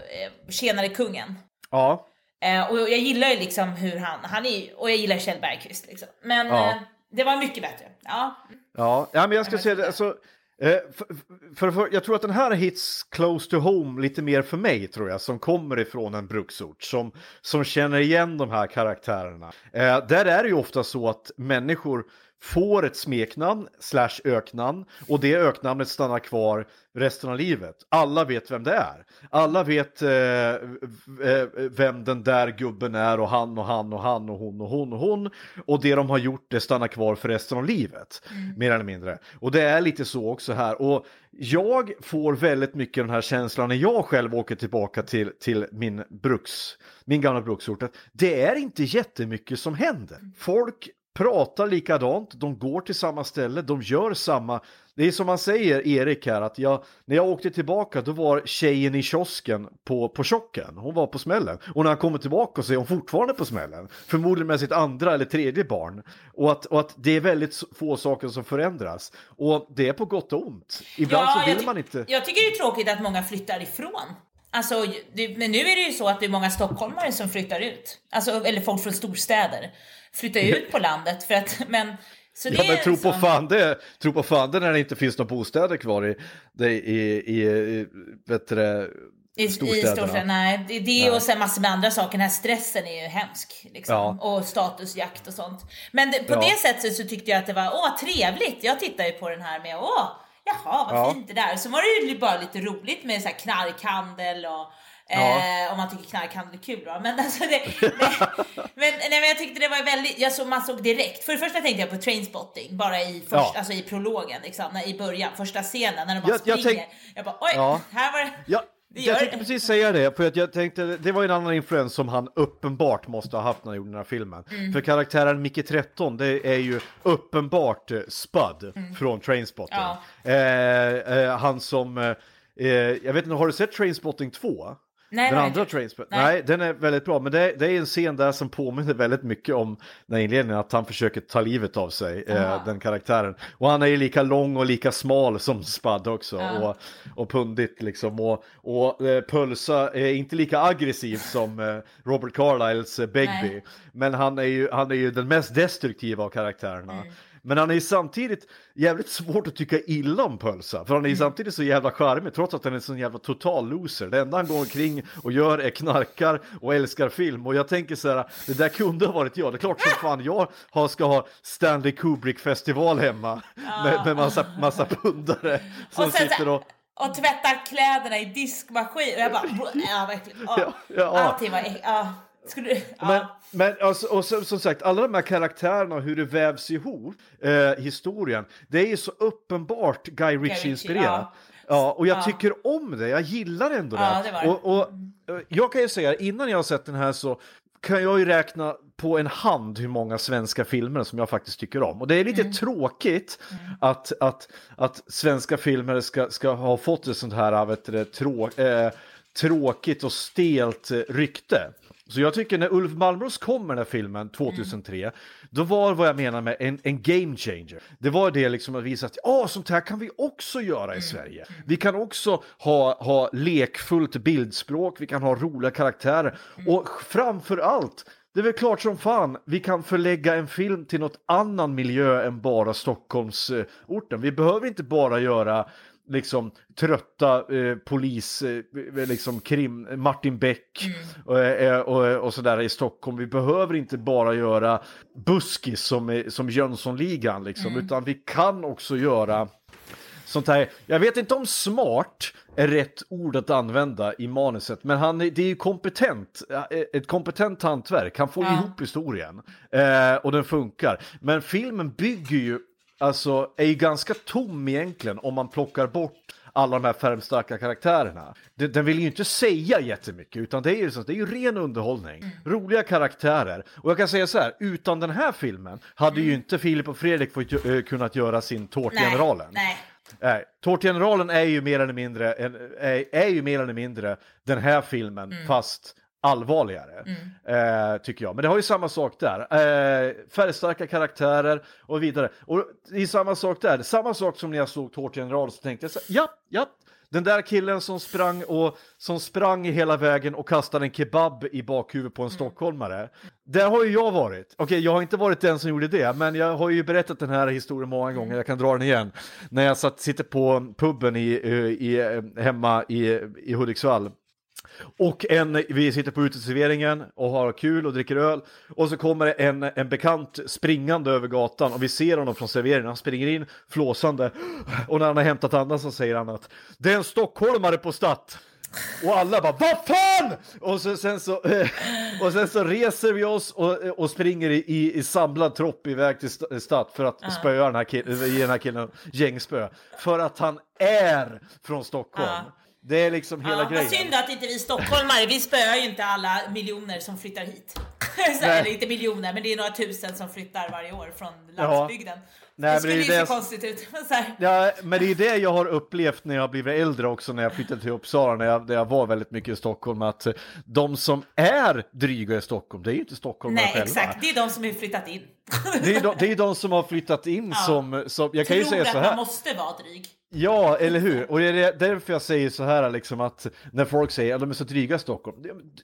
Tjenare kungen. Ja. Eh, och jag gillar ju liksom hur han, han är och jag gillar Kjell Bergqvist liksom. Men Ja. eh, det var mycket bättre. Ja. Ja, ja men jag ska säga det, alltså, Eh, för, för, för, jag tror att den här hits close to home lite mer för mig tror jag, som kommer ifrån en bruksort, som, som känner igen de här karaktärerna. Eh, där är det ju ofta så att människor får ett smeknamn slash öknamn och det öknamnet stannar kvar resten av livet. Alla vet vem det är. Alla vet eh, eh, vem den där gubben är och han och han och han och hon och hon och hon. Och det de har gjort det stannar kvar för resten av livet. Mer eller mindre. Och det är lite så också här. Och jag får väldigt mycket den här känslan när jag själv åker tillbaka till, till min bruks, min gamla bruksort. att Det är inte jättemycket som händer. Folk pratar likadant, de går till samma ställe, de gör samma. Det är som man säger, Erik här, att jag, när jag åkte tillbaka då var tjejen i kiosken på, på chocken. Hon var på smällen. Och när han kommer tillbaka så är hon fortfarande på smällen. Förmodligen med sitt andra eller tredje barn. Och att, och att det är väldigt få saker som förändras. Och det är på gott och ont. Ibland så jag, vill man inte... jag tycker det är tråkigt att många flyttar ifrån. Alltså, det, men nu är det ju så att det är många stockholmare som flyttar ut. Alltså, eller folk från storstäder flyttar ut på landet för att, men så det Ja men tro på fan det, tro på fan det när det inte finns några bostäder kvar i, det, i, i, i vet du det, I, i storstäderna. storstäder, nej. Det, det och sen massor med andra saker. Den här stressen är ju hemsk. Liksom. Ja. Och statusjakt och sånt. Men det, på Ja. det sättet så tyckte jag att det var åh trevligt. Jag tittar ju på den här med åh, jaha vad Ja. fint det där. Så var det ju bara lite roligt med så här knarkhandel och Ja. Eh, om man tycker knarkhandel är kul då. Men, alltså det, men, nej, men jag tyckte det var väldigt, jag såg, man såg direkt. För det första tänkte jag på Trainspotting, bara i, först, Ja. alltså i prologen, liksom, när, i början, första scenen när de bara Jag- jag springer. tänk- jag bara oj, Ja. här var det. Ja, Det gör jag tänkte precis säga det, för att jag tänkte, det var en annan influens som han uppenbart måste ha haft när han gjorde den här filmen. Mm. För karaktären Micke 13, det är ju uppenbart eh, Spud från Trainspotting. Mm. Ja. Eh, eh, han som, eh, eh, jag vet inte, har du sett Trainspotting 2? Nej, den andra. Trainspotting? Nej. Nej. den är väldigt bra, men det, det är en scen där som påminner väldigt mycket om den inledningen, att han försöker ta livet av sig, eh, den karaktären. Och han är ju lika lång och lika smal som Spud också, Ja. och, och pundigt liksom. Och, och eh, Pölsa är inte lika aggressiv som eh, Robert Carlyles eh, Begbie, men han är, ju, han är ju den mest destruktiva av karaktärerna. Mm. Men han är ju samtidigt jävligt svårt att tycka illa om Pölsa, för han är Mm. ju samtidigt så jävla charmig trots att han är en sån jävla total loser. Det enda han går omkring och gör är knarkar och älskar film. Och jag tänker så här, det där kunde ha varit jag. Det är klart som fan jag har, ska ha Stanley Kubrick-festival hemma med, med massa, massa pundare som och sen sitter och... och tvättar kläderna i diskmaskin och jag bara, ja verkligen. Ja. Ja, ja. Allting var, äck- ja. Skulle ja. Men, men alltså, och så, som sagt, alla de här karaktärerna och hur det vävs ihop, eh, historien, det är ju så uppenbart Guy Ritchie-inspirerat. ja. Ja, och jag Ja. tycker om det, jag gillar ändå det. Det. Och, och eh, jag kan ju säga, innan jag har sett den här så kan jag ju räkna på en hand hur många svenska filmer som jag faktiskt tycker om. Och det är lite Mm. tråkigt att, att, att svenska filmer ska, ska ha fått ett sånt här vet du, trå, eh, tråkigt och stelt eh, rykte. Så jag tycker när Ulf Malmros kom med den här filmen 2003, då var vad jag menar med en, en game changer. Det var det liksom att visa att ah, sånt här kan vi också göra i Sverige. Vi kan också ha, ha lekfullt bildspråk, vi kan ha roliga karaktärer och framför allt det är väl klart som fan vi kan förlägga en film till något annan miljö än bara Stockholmsorten. Vi behöver inte bara göra liksom trötta eh, polis, eh, liksom krim, Martin Beck Mm. och, eh, och, och sådär i Stockholm. Vi behöver inte bara göra buskis som, som Jönssonligan liksom, Mm. utan vi kan också göra sånt här. Jag vet inte om smart är rätt ord att använda i manuset, men han det är ju kompetent, eh, ett kompetent hantverk. Han får Ja. ihop historien eh, och den funkar. Men filmen bygger ju, alltså är ju ganska tom egentligen om man plockar bort alla de här färgstarka karaktärerna. Den, den vill ju inte säga jättemycket, utan det är ju, så, det är ju ren underhållning. Roliga karaktärer. Och jag kan säga så här, utan den här filmen hade ju inte Filip och Fredrik fått, eh, kunnat göra sin Tårtgeneralen. Nej. Nej, Tårtgeneralen är ju mer eller mindre, är, är ju mer eller mindre den här filmen fast allvarligare, eh, tycker jag. Men det har ju samma sak där. Eh, färgstarka karaktärer och vidare. Och det är samma sak där. Samma sak som när jag såg Tårtgeneralen så tänkte jag så ja, ja. Den där killen som sprang, och, som sprang hela vägen och kastade en kebab i bakhuvudet på en stockholmare. Där har ju jag varit. Okej, jag har inte varit den som gjorde det, men jag har ju berättat den här historien många gånger. Jag kan dra den igen. När jag satt, sitter på puben i, eh, i, eh, hemma i, i Hudiksvall och en, vi sitter på uteserveringen och har kul och dricker öl. Och så kommer en, en bekant springande över gatan och vi ser honom från serveringen. Han springer in flåsande. Och när han har hämtat andan så säger han att det är en stockholmare på Statt. Och alla bara vad fan! Och, så, sen, så, och sen så reser vi oss och, och springer i, i, i samlad tropp iväg till st- Statt för att spöa den här killen, ge den här killen gängspö. För att han är från Stockholm. Ja. Det är liksom hela Ja, grejen. vad synd att inte vi stockholmare, vi spöar ju inte alla miljoner som flyttar hit. Nej. eller inte miljoner, men det är några tusen som flyttar varje år från landsbygden. Nej, det skulle ju det- se konstigt ut. Ja, men det är det jag har upplevt när jag blivit äldre också, när jag flyttade till Uppsala, när jag, när jag var väldigt mycket i Stockholm, att eh, de som är dryga i Stockholm, det är ju inte stockholmare nej, själva. exakt. Det är de som har flyttat in. Det är, de, det är de som har flyttat in som, som, jag kan ju Tror säga att så man här. måste vara dryg. Ja, eller hur? Och det är därför jag säger så här liksom att när folk säger att de är så dryga i Stockholm.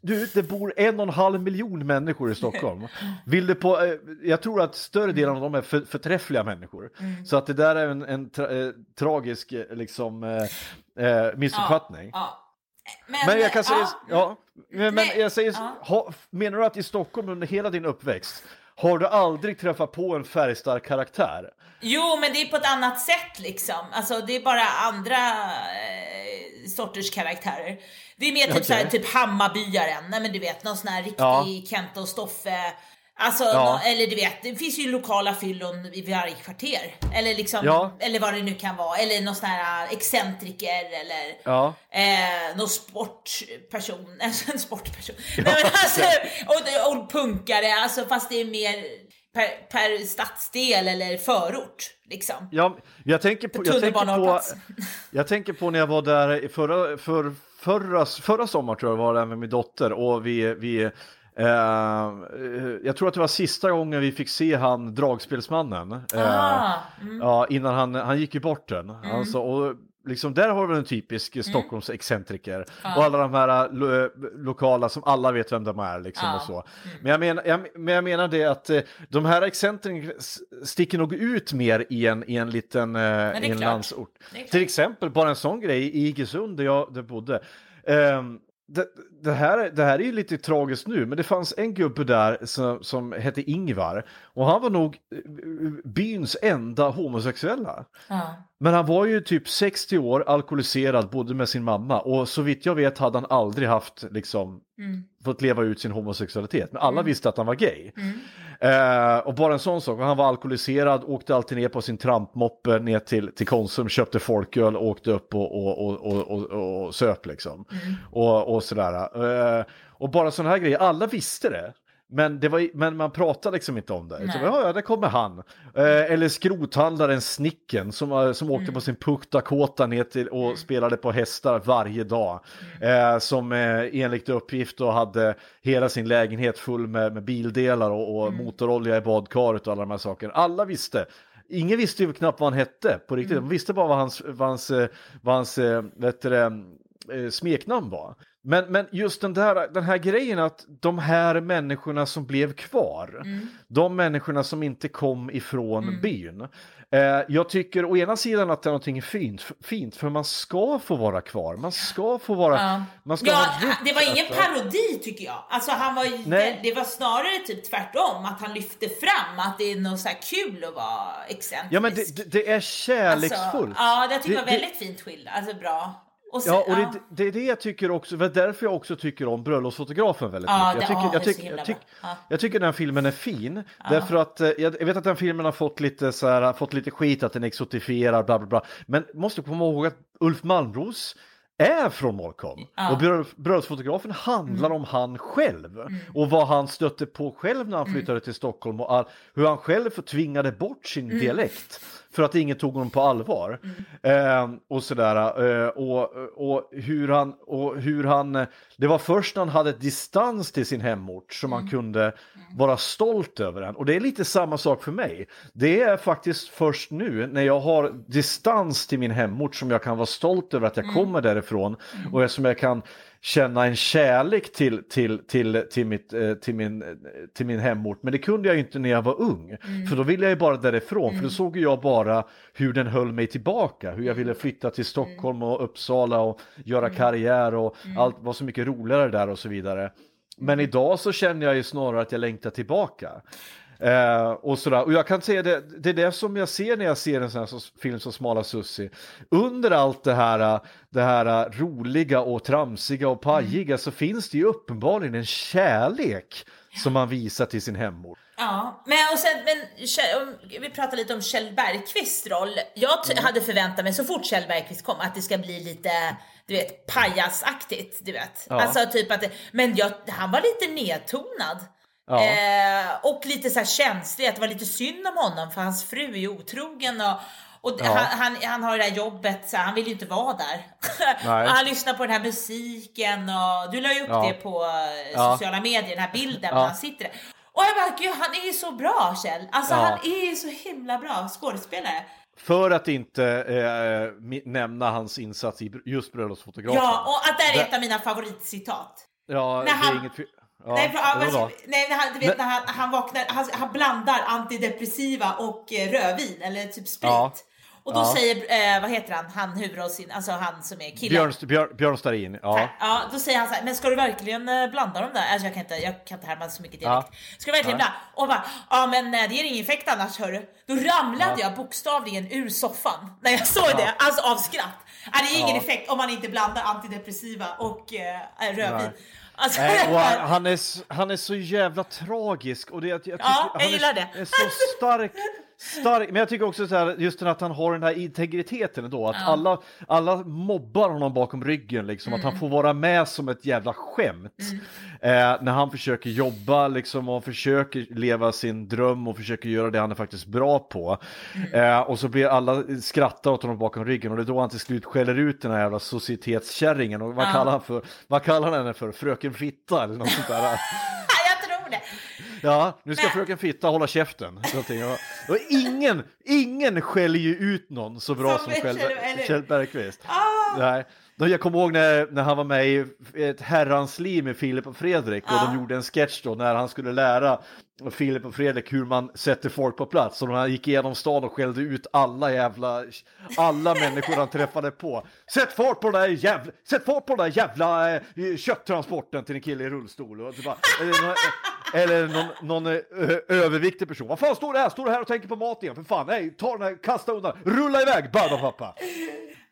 Du, det bor en och en halv miljon människor i Stockholm. Vill på, eh, jag tror att större delen av dem är för, förträffliga människor. Mm. Så att det där är en, en tra, eh, tragisk eh, liksom, eh, eh, missuppfattning. Ja. Men jag kan säga, ja. ja, men, men jag säger, ja. ha, menar du att i Stockholm under hela din uppväxt har du aldrig träffat på en färgstark karaktär? Jo, men det är på ett annat sätt liksom. Alltså det är bara andra eh, sorters karaktärer. Det är mer typ Okej. såhär, typ Hammarbyaren, nej men du vet någon sån här riktig Ja. Kent och Stoffe. Alltså, Ja. eller du vet, det finns ju lokala fyllon i varje kvarter. Eller liksom, Ja. eller vad det nu kan vara. Eller någon sån här eh, excentriker eller Ja. eh, någon sportperson. Alltså en sportperson. Nej, men alltså, och, och punkare, alltså fast det är mer per, per stadsdel eller förort. Liksom. Ja, jag tänker på, jag tänker på, jag tänker på när jag var där i förra, för, förra, förra sommar tror jag var där med min dotter och vi, vi jag tror att det var sista gången vi fick se han dragspelsmannen. Eh, Ah, mm. Ja, innan han, han gick ju bort den. Alltså, och liksom, där har vi en typisk Stockholms excentriker. Och alla de här äh, lo, lokala som alla vet vem de är. Liksom, Ja. och så. Men, jag menar, jag, men jag menar det att eh, de här excentrikerna sticker nog ut mer i en, i en liten eh, är i en klart. landsort. Det är klart. Till exempel, bara en sån grej i Iggesund där jag där bodde. Ehm, det, det, här, det här är ju lite tragiskt nu, men det fanns en gubbe där som, som hette Ingvar och han var nog eh, byns enda homosexuella. Ja. Men han var ju typ 60 år, alkoholiserad, bodde med sin mamma och så vitt jag vet hade han aldrig haft liksom fått leva ut sin homosexualitet. Men alla visste att han var gay. Eh, och bara en sån sak, han var alkoholiserad, åkte alltid ner på sin trampmoppe ner till, till Konsum, köpte folköl, åkte upp och, och, och, och, och, och, söp liksom. Och, och sådär. Eh, och bara sådana här grejer, alla visste det. Men, det var, men man pratade liksom inte om det. Så, Nej. ja, ja, där kommer han. Eh, eller skrothandlaren Snicken som, eh, som åkte på sin Puck Dakota ner till och spelade på hästar varje dag. Eh, som eh, enligt uppgift då hade hela sin lägenhet full med, med bildelar och, och motorolja i badkaret och alla de här sakerna. Alla visste. Ingen visste ju knappt vad han hette på riktigt. De visste bara vad hans, vad hans, eh, vad hans eh, vet du, smeknamn var. Men, men just den, där, den här grejen att de här människorna som blev kvar, Mm. de människorna som inte kom ifrån byn. Eh, jag tycker å ena sidan att det är någonting fint, fint, för man ska få vara kvar, man ska få vara... Ja, Man ska ja det var ingen parodi tycker jag. Alltså han var det, det var snarare typ tvärtom, att han lyfte fram att det är något så kul att vara excentrisk. Ja men det, det, det är kärleksfullt. Alltså, ja, det tycker jag var väldigt fint skild, alltså bra. Och sen, Ja, och det, ja. det är det jag tycker också, det är därför jag också tycker om bröllopsfotografen väldigt Ja, mycket. det- Jag ja, tycker, jag, det himla jag, bra. Ja. jag tycker den filmen är fin, därför att eh, jag, vet att den filmen har fått lite, så här, fått lite skit, att den exotifierar, bla bla bla. Men måste komma ihåg att Ulf Malmros är från Molkom och bröll- bröllopsfotografen handlar Mm. om han själv och vad han stötte på själv när han Mm. flyttade till Stockholm och all, hur han själv tvingade bort sin Mm. dialekt för att ingen tog honom på allvar. Eh, och sådär. Eh, och, och, hur han, och hur han, det var först när han hade distans till sin hemort som Mm. han kunde vara stolt över den. Och det är lite samma sak för mig. Det är faktiskt först nu när jag har distans till min hemort som jag kan vara stolt över att jag kommer därifrån och som jag kan känna en kärlek till, till, till, till, mitt, eh, till, min, eh, till min hemort. Men det kunde jag inte när jag var ung. För då ville jag ju bara därifrån. För då såg ju jag bara hur den höll mig tillbaka. Hur jag ville flytta till Stockholm och Uppsala och göra karriär och allt var så mycket roligare där och så vidare. Men idag så känner jag ju snarare att jag längtar tillbaka. Eh, och, sådär. och jag kan säga det, det är det som jag ser när jag ser en sån här film som Smala Sussi. Under allt det här, det här roliga och tramsiga och pajiga så finns det ju uppenbarligen en kärlek som man visar till sin hemort. Ja, men, och sen, men om vi pratar lite om Kjell Bergqvists roll. Jag t- hade förväntat mig så fort Kjell Bergqvist kom att det ska bli lite, du vet, pajasaktigt, du vet. Ja. Alltså typ att det, men jag, han var lite nedtonad. Ja. Eh, och lite så här känslig, att det var lite synd om honom för hans fru är otrogen och, och Ja. han, han, han har det där jobbet, så han vill ju inte vara där. Han lyssnar på den här musiken och du la ju upp Ja. det på eh, sociala medier, den här bilden när han sitter där. Och jag bara, gud han är ju så bra Kjell. Alltså han är ju så himla bra skådespelare. För att inte eh, mi- nämna hans insats i just Bröllopsfotografen. Ja, och att det är ett av mina favoritcitat. ja när det är han- inget... Ja, nej, för, när han, du vet när han, han vaknar, han, han blandar antidepressiva och eh, rödvin eller typ sprit. Ja. Och då Ja. säger, eh, vad heter han, han huvudrollsin, alltså han som är killen. Björn, Björn, Björn Starin, ja. Ja, då säger han så här, men ska du verkligen eh, blanda dem där? Alltså jag kan inte, jag kan inte härma så mycket dialekt. Ska du verkligen blanda? Och bara, ja men eh, det ger ingen effekt annars hörru. Då ramlade jag bokstavligen ur soffan när jag såg det, alltså av skratt. Ja, det ger ingen effekt om man inte blandar antidepressiva och eh, rödvin. Nej. Alltså, Nej, han, han, är, han är så jävla tragisk och det, jag, jag, Ja, jag gillar är, det. är så stark. Stark, men jag tycker också så här, just att han har den här integriteten ändå, att alla, alla mobbar honom bakom ryggen, liksom, att Mm. han får vara med som ett jävla skämt. Eh, när han försöker jobba liksom, och försöker leva sin dröm och försöker göra det han är faktiskt bra på. Eh, och så blir alla skrattar åt honom bakom ryggen och det är då han till slut skäller ut den här jävla societetskärringen och vad kallar han för? Vad kallar han henne för? Fröken Fitta eller något sånt där? jag tror det. Ja, nu ska Men- fröken Fitta hålla käften. Och, ingen, ingen skäller ju ut någon så bra Som som, Kjell, Kjell- Bergqvist. Ah. Nej. Jag kommer ihåg när, när han var med i ett herrans liv med Filip och Fredrik och Ja. de gjorde en sketch då när han skulle lära Filip och Fredrik hur man sätter folk på plats. Och han gick igenom stan och skällde ut alla jävla, alla människor han träffade på. Sätt fart på den där jävla, sätt fart på den där jävla eh, kötttransporten till en kille i rullstol. Och det bara, eller någon, eller någon, eh, överviktig person. Vad fan står det här? Står du här och tänker på mat igen? För fan, nej, ta den här, kasta undan, rulla iväg, bada pappa.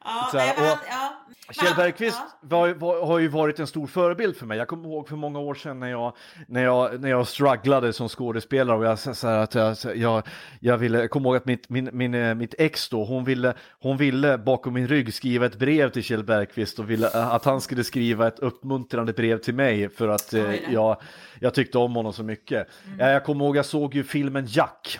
Ja, Så här, och- ja. Kjell Bergqvist var, var, har ju varit en stor förebild för mig. Jag kommer ihåg för många år sedan när jag, när jag, när jag strugglade som skådespelare och jag, så här, att jag, jag, jag ville, jag kommer ihåg att mitt, min, min, eh, mitt ex då, hon ville, hon ville bakom min rygg skriva ett brev till Kjell Bergqvist och ville eh, att han skulle skriva ett uppmuntrande brev till mig för att eh, jag, jag tyckte om honom så mycket. Eh, Jag kommer ihåg, jag såg ju filmen Jack.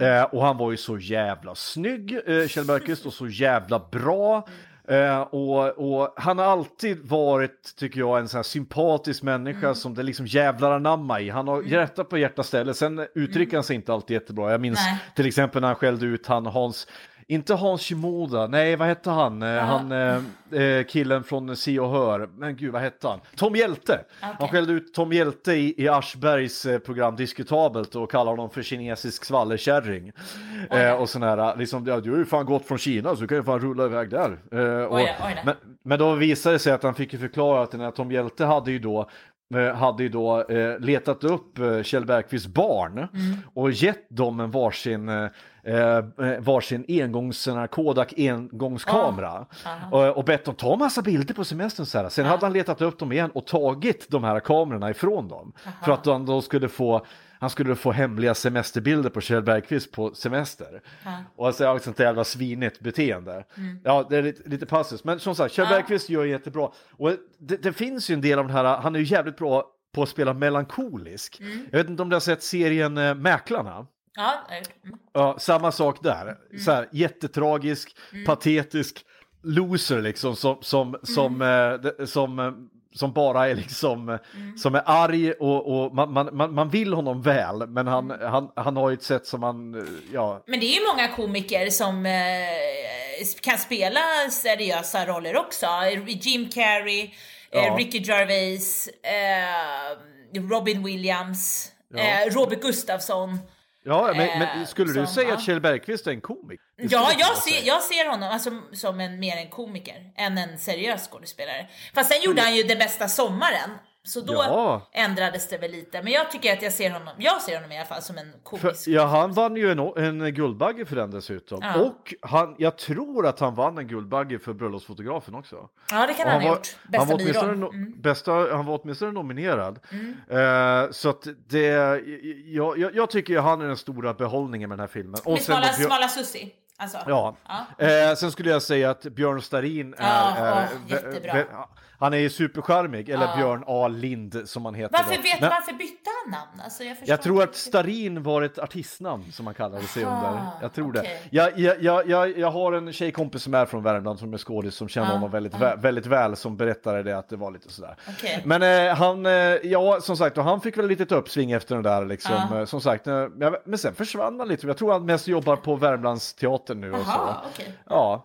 Eh, och han var ju så jävla snygg, eh, Kjell Bergqvist, och så jävla bra. Eh, och, och han har alltid varit, tycker jag, en sån här sympatisk människa som det liksom jävlar anamma i. Han har hjärtat på hjärta ställe, sen uttrycker han sig inte alltid jättebra. Jag minns Nej. till exempel när han skällde ut han Hans, inte Hans Shimoda, nej vad hette han? Eh, Han eh, eh, killen från Se och Hör, men gud vad hette han? Tom Hjälte! Han skällde ut Tom Hjälte i, i Aschbergs eh, program Diskutabelt och kallade honom för kinesisk skvallerkärring. Eh, och sån här, liksom, ja, du har ju fan gått från Kina så du kan ju fan rulla iväg där. Eh, och, då, oj då. Men, men då visade det sig att han fick ju förklara att den här Tom Hjälte hade ju då hade ju då letat upp Kjell Bergqvists barn Mm. och gett dem en varsin, eh, eh, varsin engångs, Kodak engångskamera och, och bett dem ta massa bilder på semestern. Så här. Sen hade han letat upp dem igen och tagit de här kamerorna ifrån dem för att han då skulle få han skulle få hemliga semesterbilder på Kjell Bergqvist på semester. Och alltså, ja, sånt där jävla svinigt beteende. Ja, det är lite, lite passus. Men som sagt, Kjell Bergqvist gör jättebra. Och det, det finns ju en del av den här, han är ju jävligt bra på att spela melankolisk. Jag vet inte om du har sett serien eh, Mäklarna? Ja, eh, mm. Ja, samma sak där. Så här, jättetragisk, patetisk loser liksom som, som, som, eh, som, eh, som bara är liksom, eh, som är arg och, och man, man, man, vill honom väl men han, han, han har ju ett sätt som man, eh, ja, Men det är ju många komiker som eh, kan spela seriösa roller också. Jim Carrey, eh, Ja. Ricky Gervais, eh, Robin Williams, eh, Robert Gustafsson. Ja men, Eh, men skulle du som, säga att Kjell Bergqvist är en komiker? Ja, jag ser, jag ser honom alltså, som en, mer en komiker än en seriös skådespelare. Fast sen gjorde han ju Det bästa sommaren. Så då Ja. ändrades det väl lite. Men jag tycker att jag ser honom, jag ser honom i alla fall som en För, komisk. ja, han vann ju en, en Guldbagge för den dessutom. Ja. Och han, jag tror att han vann en Guldbagge för Bröllopsfotografen också. Ja, det kan Och han ha var, gjort. han, Bästa var åtminstone, biroll. Mm. no, bästa, han var åtminstone nominerad. Eh, så att det, jag, jag, jag tycker han är den stora behållningen med den här filmen. Och Med smala, smala Sussi. Alltså. Ja. Ja. Eh, sen skulle jag säga att Björn Starin är, Ja, åh, vä- jättebra. Han är ju supercharmig, eller Ja. Björn A. Lind som han heter. Varför, då. vet, Men varför bytte han namn? Alltså, jag, jag tror att. Starin var ett artistnamn som man kallade sig Aha, under. Jag tror det. okej. Jag, jag, jag, jag, har en tjejkompis som är från Värmland som är skådis som känner Ja, honom väldigt, ja. väl, väldigt väl som berättade det att det var lite sådär. Okej. Men eh, han, eh, ja som sagt, och han fick väl lite uppsving efter den där liksom. Ja. Eh, som sagt, eh, men sen försvann han lite. Jag tror han mest jobbar på Värmlandsteatern nu och så. Jaha, okej.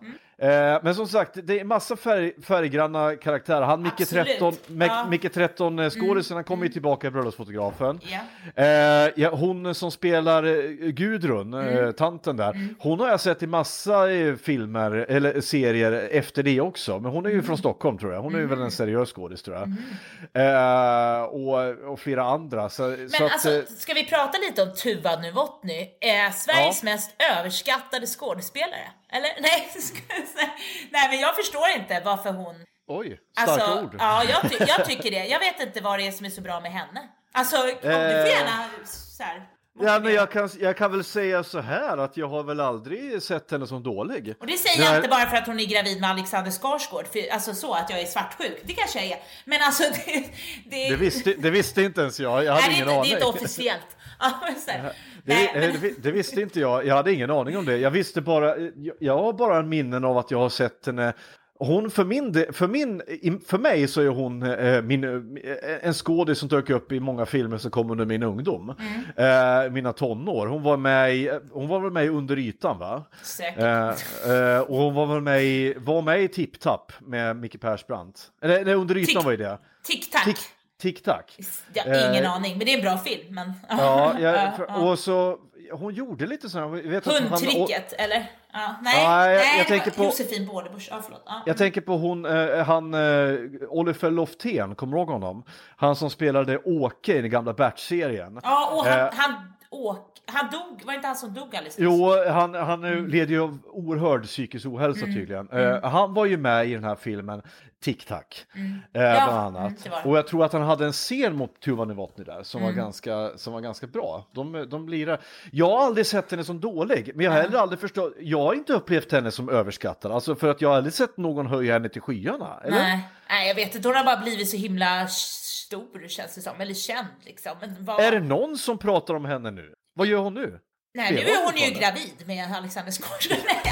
Mm. Ja. Eh, men som sagt, det är massa färg, färggranna karaktärer. Han Micke Absolut. 13, Mic- Ja. Mm. Micke 13 eh, skådisen, han kommer ju tillbaka i Bröllopsfotografen. Ja. Eh, ja, hon som spelar eh, Gudrun, Mm. tanten där, hon har jag sett i massa filmer eller serier efter det också. Men hon är ju Mm. från Stockholm tror jag. Hon är ju väl en seriös skådis tror jag. Och, och flera andra. Så, Men så alltså, ska vi prata lite om Tuva Novotny? Eh, Sveriges mest överskattade skådespelare? Eller nej, nej, men jag förstår inte varför hon... oj, starka Alltså, ord. ja, jag, ty- jag tycker det. Jag vet inte vad det är som är så bra med henne. Alltså, du får gärna så här, Ja, men jag kan, jag kan väl säga så här att jag har väl aldrig sett henne som dålig. Och det säger jag inte bara för att hon är gravid med Alexander Skarsgård, för, alltså så att jag är svartsjuk. Det kanske jag är. Men alltså det... det, Det visste, det visste inte ens jag, jag hade nej, det, ingen inte, aning. det är inte officiellt. Det, det, det visste inte jag, jag hade ingen aning om det. Jag visste bara, jag, har bara en minnen av att jag har sett henne hon för min, för min, för mig så är hon eh, min, eh, en skådis som dök upp i många filmer som kom under min ungdom. Mm. Eh, mina tonår. Hon var med i, hon var väl med i Under ytan va? Säkert. Eh, eh, och hon var väl med i, var med i Tip Tap med Micke Persbrandt. Eller nej, Under ytan Tick- var ju det. Tic Tac. Jag har ingen Eh, aning, men det är en bra film. Men... Ja, jag, Ja, för, ja. och så, hon gjorde lite vet han- Hundtricket, eller? Ja, nej, Ja, jag- nej jag tänker på- Josefin Bårdebusch. Ja, förlåt. Ja. Jag tänker på hon, eh, han, eh, Oliver Loftén, kommer du ihåg honom? Han som spelade Åke i den gamla Bert-serien. Ja, och han, Eh, han, åk, han dog, var det inte han som dog alldeles? Jo, han, han Mm. mm. led ju av oerhörd psykisk ohälsa tydligen. Eh, han var ju med i den här filmen Tic Tac, Mm. Ja, bland annat. mm, det. och jag tror att han hade en scen mot Tuva Novotny där som, Mm. var ganska, som var ganska bra. De, de lirar. Jag har aldrig sett henne som dålig, men jag har heller aldrig förstått, jag har inte upplevt henne som överskattad, alltså för att jag har aldrig sett någon höja henne till skyarna. Eller? Nej, nej, jag vet inte. Hon har bara blivit så himla stor känns det som, eller känd liksom. Vad... Är det någon som pratar om henne nu? Vad gör hon nu? Nej, nu Spelar är hon ju fortfarande? gravid med Alexander Skarsgård.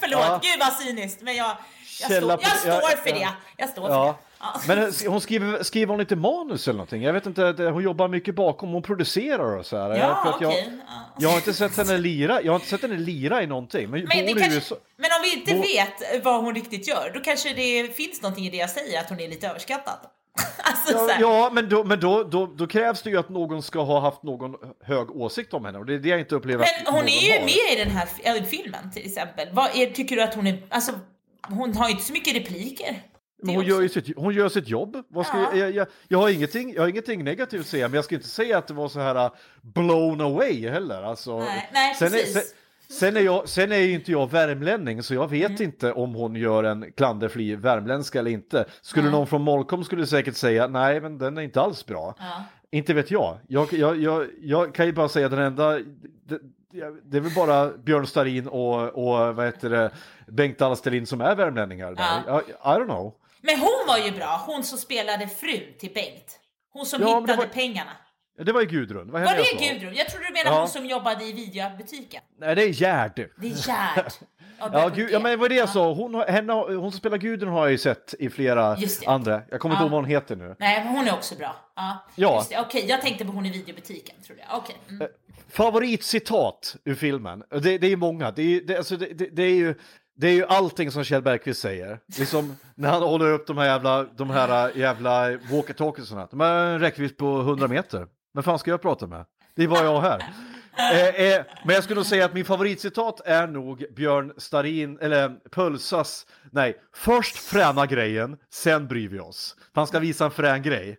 Förlåt, Ja. gud vad cyniskt. Men jag, jag, på- jag står för det. Jag står för Ja. det. Ja. Men hon skriver, skriver hon inte manus eller någonting? Jag vet inte, hon jobbar mycket bakom, hon producerar och så här. Ja, jag, okej. Ja. jag har inte sett henne lira, jag har inte sett henne lira i någonting. Men, Men, det hon kanske, om vi inte Bo- vet vad hon riktigt gör, då kanske det finns någonting i det jag säger, att hon är lite överskattad. alltså, så Ja, ja, men, då, men då, då, då krävs det ju att någon ska ha haft någon hög åsikt om henne och det är det jag inte upplever Men hon är ju har. med i den här fi- äh, filmen till exempel. Vad är, tycker du att hon är, alltså hon har ju inte så mycket repliker. Men hon, också. gör sitt, hon gör sitt jobb. Vad ska Ja. jag, jag, jag, jag, har ingenting, jag har ingenting negativt att säga, men jag ska inte säga att det var så här uh, blown away heller. Alltså, Nej, nej, sen, är, precis. sen, sen, är jag, sen är ju inte jag värmlänning, så jag vet Mm. inte om hon gör en klanderfri värmländska eller inte. Skulle någon från Molkom skulle säkert säga, nej men den är inte alls bra. Ja. Inte vet jag. Jag, jag, jag. jag kan ju bara säga den enda, det, det är väl bara Björn Starin och, och vad heter det, Bengt Alsterlind som är värmlänningar. Där. Ja. I, I don't know. Men hon var ju bra, hon som spelade frun till Bengt. Hon som Ja, hittade var- pengarna. Det var ju Gudrun. Vad Var det? Gudrun? Jag trodde du menade Ja. hon som jobbade i videobutiken. Nej, det är Gerd. Det är Gerd. Ja, gud, ja, men vad är det jag sa? Hon, henne, hon som spelar Gudrun har jag ju sett i flera andra. Jag kommer inte ihåg vad hon heter nu. Nej, men hon är också bra. Ja, Ja. Okej, jag tänkte på hon i videobutiken, trodde jag. Okej. Mm. Favoritcitat ur filmen? Det, det är ju många. Det är, det, alltså, det, det, är ju, det är ju allting som Kjell Bergqvist säger. Liksom när han håller upp de här jävla, de här jävla walkie-talkiesarna. De har en räckvidd på 100 meter. Men fan ska jag prata med? Det är bara jag här. Eh, eh, men jag skulle nog säga att min favoritcitat är nog Björn Starin, eller Pulsas, nej, först fräna grejen, sen bryr vi oss. Han ska visa en frän grej.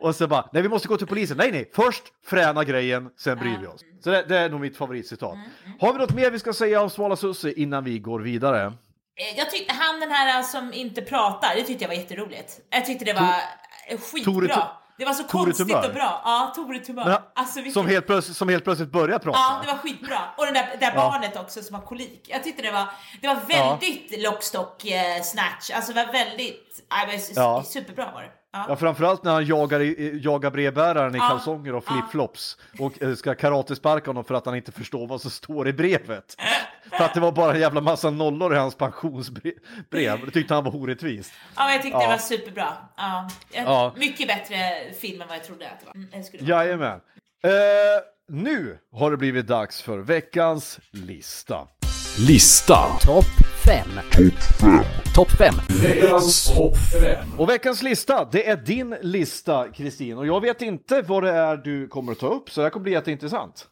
Och så bara, nej vi måste gå till polisen, nej nej, först fräna grejen, sen bryr vi oss. Så det, det är nog mitt favoritcitat. Har vi något mer vi ska säga om Svala Sussi innan vi går vidare? Eh, Jag tyckte han den här som inte pratar, det tyckte jag var jätteroligt. Jag tyckte det var eh, skitbra. Tore- det var så Tore konstigt Tumör. och bra. Ja, Tore Tumör. Men Alltså, vilken... som, helt plötsligt, som helt plötsligt börjar prata. Ja, det var skitbra. Och det där, det där barnet också som har kolik. Jag tyckte det var, det var väldigt lockstock eh, snatch. Alltså det var väldigt, ja, Ja. superbra var det. Ja. Ja, framförallt när han jagar, jagar brevbäraren i Ja, kalsonger och ja. flipflops och eh, ska karatesparka honom för att han inte förstår vad som står i brevet. För att det var bara en jävla massa nollor i hans pensionsbrev. Det tyckte han var orättvist. ja, jag tyckte Ja. det var superbra. Ja. Ja. Mycket bättre film än vad jag trodde att det var. Mm, det skulle vara. Jajamän. Eh, nu har det blivit dags för veckans lista. Lista. Topp 5. Topp 5. Veckans topp 5. Och veckans lista, det är din lista Kristin. Och jag vet inte vad det är du kommer att ta upp, så det här kommer bli jätteintressant.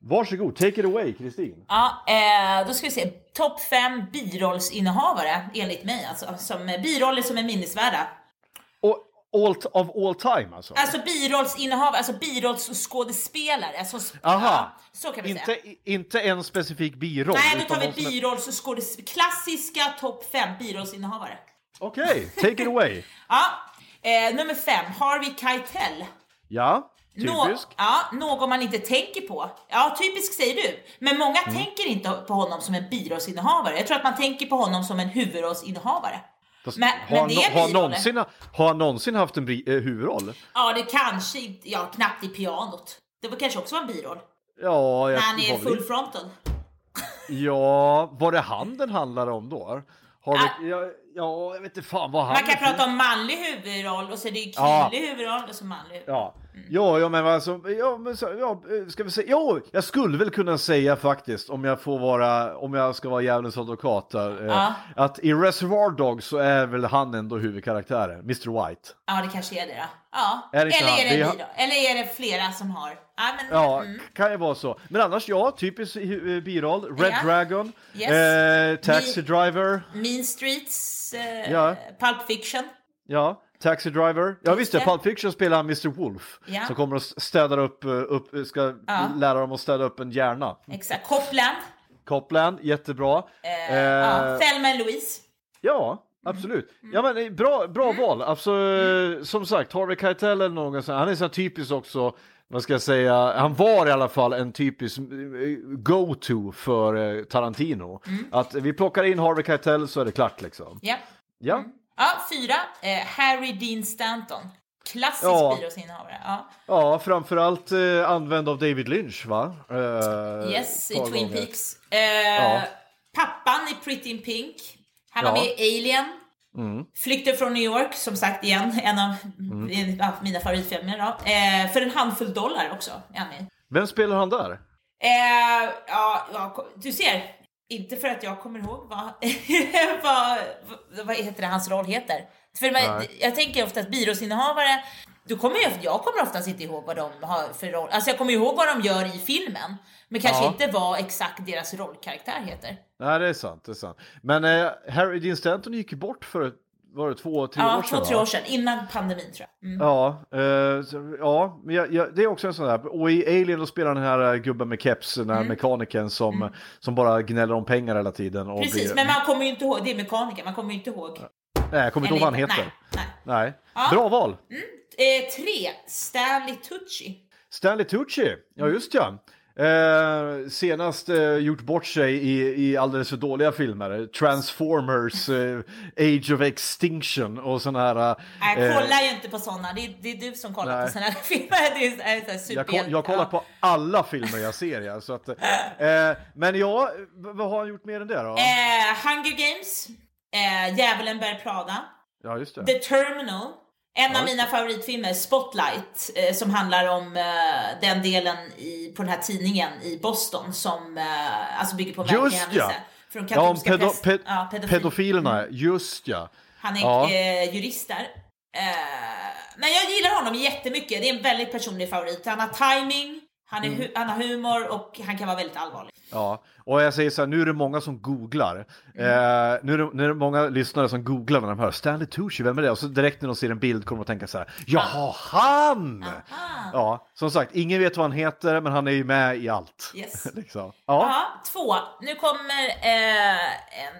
Varsågod, take it away Kristin. Ja, eh, då ska vi se. Topp fem birollsinnehavare enligt mig, alltså som biroller som är minnesvärda. All, of all time alltså? Alltså birollsinnehavare, alltså birollsskådespelare. Alltså, Aha. Ja, så kan vi säga. Inte, inte en specifik biroll? Nej, då tar vi birollsskådespelare. Klassiska topp fem birollsinnehavare. Okej, take it away. Ja, eh, nummer fem, Harvey Keitel. Ja, Nå- typisk. ja, någon man inte tänker på. Ja, typisk säger du. Men många Mm. tänker inte på honom som en birollsinnehavare. Jag tror att man tänker på honom som en huvudrollsinnehavare. Fast Men, har, men det har, han någonsin, har han någonsin haft en eh, huvudroll? Ja, det kanske inte, ja knappt i pianot. Det var kanske också var en biroll. Ja, jag När han är full frontal. Ja, var det han den handlade om då? Har vi, ja, ja, jag vet inte fan vad han Man kan är prata om manlig huvudroll och så är det ju Ja. kvinnlig huvudroll och så manlig huvudroll. Ja, ja, ja men alltså, ja, men ja, eh, ska vi säga, jo, jag skulle väl kunna säga faktiskt, om jag får vara, om jag ska vara djävulens advokat där, eh, Ja. att i Reservoir Dogs så är väl han ändå huvudkaraktären, Mr White. Ja, det kanske är det då. Ja. Är det Eller är det biroll? Eller är det flera som har? Ja, men, Ja, mm. kan ju vara så. Men annars, ja, typisk eh, biroll, Red Ja. Dragon, Yes. eh, Taxi Driver, Mean Streets, eh, Ja. Pulp Fiction. ja, Taxi Driver. Ja visst det. Pulp Fiction spelar han Mr Wolf, Ja. som kommer och städar upp, eh, upp ska Ja. lära dem att städa upp en hjärna. Exakt. Copland. Copland, jättebra. Eh, Eh, ja. Thelma Louise. Ja, absolut. Ja, men eh, bra, bra val. Alltså, eh, som sagt, Harvey Keitel eller någon sån, han är så typisk också, vad ska jag säga, han var i alla fall en typisk eh, go-to för eh, Tarantino. Att vi plockar in Harvey Keitel så är det klart liksom. Ja. Ja, Ja, fyra. Eh, Harry Dean Stanton. Klassisk Ja. birollsinnehavare. Ja. ja framförallt eh, använd av David Lynch va? Eh, Yes, i Twin gånger. Peaks. Eh, pappan i Pretty in Pink. Han var Ja. med i Alien. Flykten från New York, som sagt igen, en av ja, mina favoritfilmer. Då. Eh, för en handfull dollar också är han med. Vem spelar han där? Eh, ja, ja, du ser. Inte för att jag kommer ihåg vad, vad, vad, heter det, hans roll heter. För man, jag tänker ofta att byråsinnehavare, då kommer jag, jag kommer oftast inte ihåg vad de har för roll. Alltså jag kommer ihåg vad de gör i filmen. Men kanske Ja. inte vad exakt deras rollkaraktär heter. Nej, det är sant. Det är sant. Men eh, Harry Dean Stanton gick ju bort för var det två, tre Ja, år sedan? två, tre år sedan. Innan pandemin tror jag. Mm. Ja, eh, så, ja men jag, jag, det är också en sån där. Och i Alien då spelar den här eh, gubben med keps, den här mekanikern som, som bara gnäller om pengar hela tiden. Och Mm. Precis, blir, men man kommer ju inte ihåg, det är mekaniker, man kommer ju inte ihåg. Nej, jag kommer inte ihåg vad han heter. Nej, nej. Nej. Ja. Bra val. Eh, tre, Stanley Tucci. Stanley Tucci, ja just ja. Eh, senast eh, gjort bort sig i, i alldeles för dåliga filmer. Transformers, eh, Age of Extinction och sådana här... Jag eh, kollar ju inte på sådana, det är, det är du som kollar Nej. på såna här filmer. Det är, är så jag, superhjälte. ko- jag kollar på alla filmer jag ser, ja, så att, eh, Men ja, vad har han gjort mer än det då? Eh, Hunger Games, eh, Djävulen bär Prada, Ja. The Terminal, en Ja, av mina favoritfilmer, Spotlight, eh, som handlar om eh, den delen i, på den här tidningen i Boston som eh, alltså bygger på verklig Just ja. händelse. Från Ja, om pedo- präst- pe- ja, pedofil. pedofilerna, just ja. Han är Ja. jurist där. Men jag gillar honom jättemycket. Det är en väldigt personlig favorit. Han har timing, han, Mm. är hu- han har humor och han kan vara väldigt allvarlig. Ja, och jag säger så här, nu är det många som googlar. Mm. Eh, nu, är det, nu är det många lyssnare som googlar när de hör Stanley Tucci, vem är det? Och så direkt när de ser en bild kommer de att tänka så här, jaha, han! Ja, som sagt, ingen vet vad han heter, men han är ju med i allt. Yes. liksom. Ja, Ja, två. Nu kommer, eh,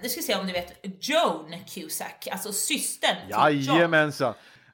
nu ska vi se om du vet, Joan Cusack, alltså systern till John.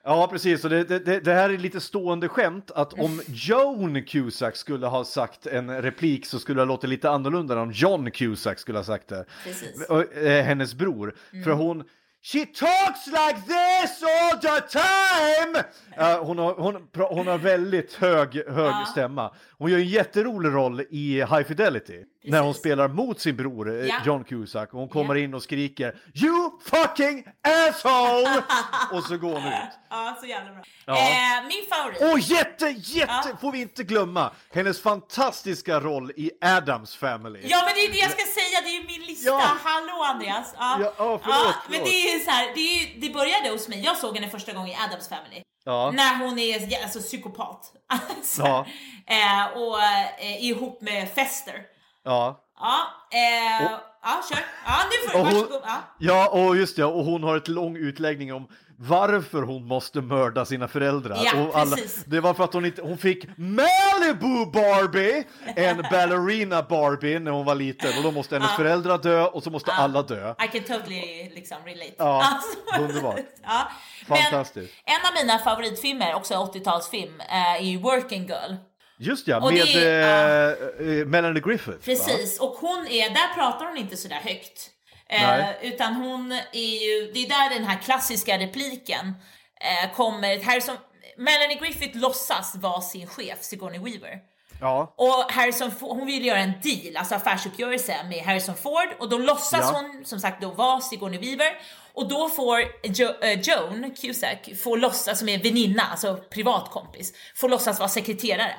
Ja, precis. Och det, det- det, här är lite stående skämt att om Joan Cusack skulle ha sagt en replik så skulle det ha låtit lite annorlunda än om John Cusack skulle ha sagt det. Precis. Eh, hennes bror. För hon She talks like this all the time! Ja, hon, har, hon, hon har väldigt hög, hög Ja. stämma. Hon gör en jätterolig roll i High Fidelity. När hon spelar mot sin bror eh, Ja. John Cusack. Och hon kommer Ja. in och skriker You fucking asshole! och så går hon ut. Ja, så jävla bra. Ja. Eh, min favorit. Och jätte, jätte, får vi inte glömma, hennes fantastiska roll i Adams Family. Ja men det är det jag ska säga, det är min lista. Ja. Hallå Andreas! Ja, Ja, ja, förlåt, men förlåt. det är så här, det, är det började hos mig, jag såg henne första gången i Adams Family. Ja. När hon är alltså, psykopat. Alltså, Ja. eh, och eh, ihop med Fester. Ja. Ja, eh, Och- ja kör. Ja, nu får Och du, hon, varsågod. Ja. ja, och just det, och hon har ett lång utläggning om varför hon måste mörda sina föräldrar. Ja, och precis. det var för att hon inte, hon fick Malibu Barbie, en ballerina Barbie när hon var liten och då måste hennes Ja. föräldrar dö och så måste alla dö. I can totally liksom relate. Ja, Alltså, underbart. ja. Men Fantastiskt. en av mina favoritfilmer, också 80-talsfilm, eh, är ju Working Girl. Just ja, Och med är- eh, eh, Melanie Griffith. va? Precis, och hon är, där pratar hon inte sådär högt. Eh, utan hon är ju, det är där den här klassiska repliken eh, kommer. Harrison, Melanie Griffith låtsas vara sin chef, Sigourney Weaver. Ja. Och Harrison, hon vill göra en deal, alltså affärsuppgörelse med Harrison Ford och då låtsas Ja. hon som sagt då vara Sigourney Weaver och då får jo, eh, Joan Cusack, får låtsas, som är väninna, alltså privatkompis, får låtsas vara sekreterare.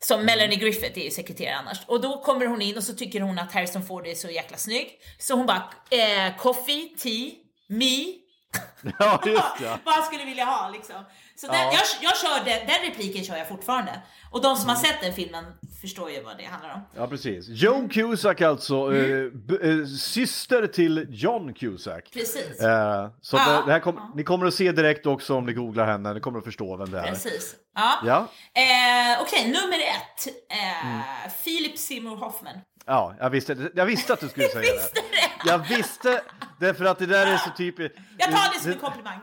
Som Melanie Griffith är ju sekreterare annars. Och då kommer hon in och så tycker hon att Harrison Ford är så jäkla snygg. Så hon bara, eh, coffee, tea, me, ja, just ja. vad han skulle vilja ha liksom. Så den, Ja. Mm. jag, jag kör den, repliken kör jag fortfarande. Och de som har sett den filmen förstår ju vad det handlar om. Ja, precis. Joan Cusack alltså, Mm. eh, b- eh, syster till John Cusack. Precis. Eh, så Ja. det, det här kom, ni kommer att se direkt också om ni googlar henne, ni kommer att förstå vem det är. Precis. Ja. Ja, Eh, Okej, nummer ett. Eh, Mm. Philip Seymour Hoffman. ja jag, visste, jag visste att du skulle säga Visste det. det? Jag visste, därför att det där är så typiskt. Jag tar det som en komplimang.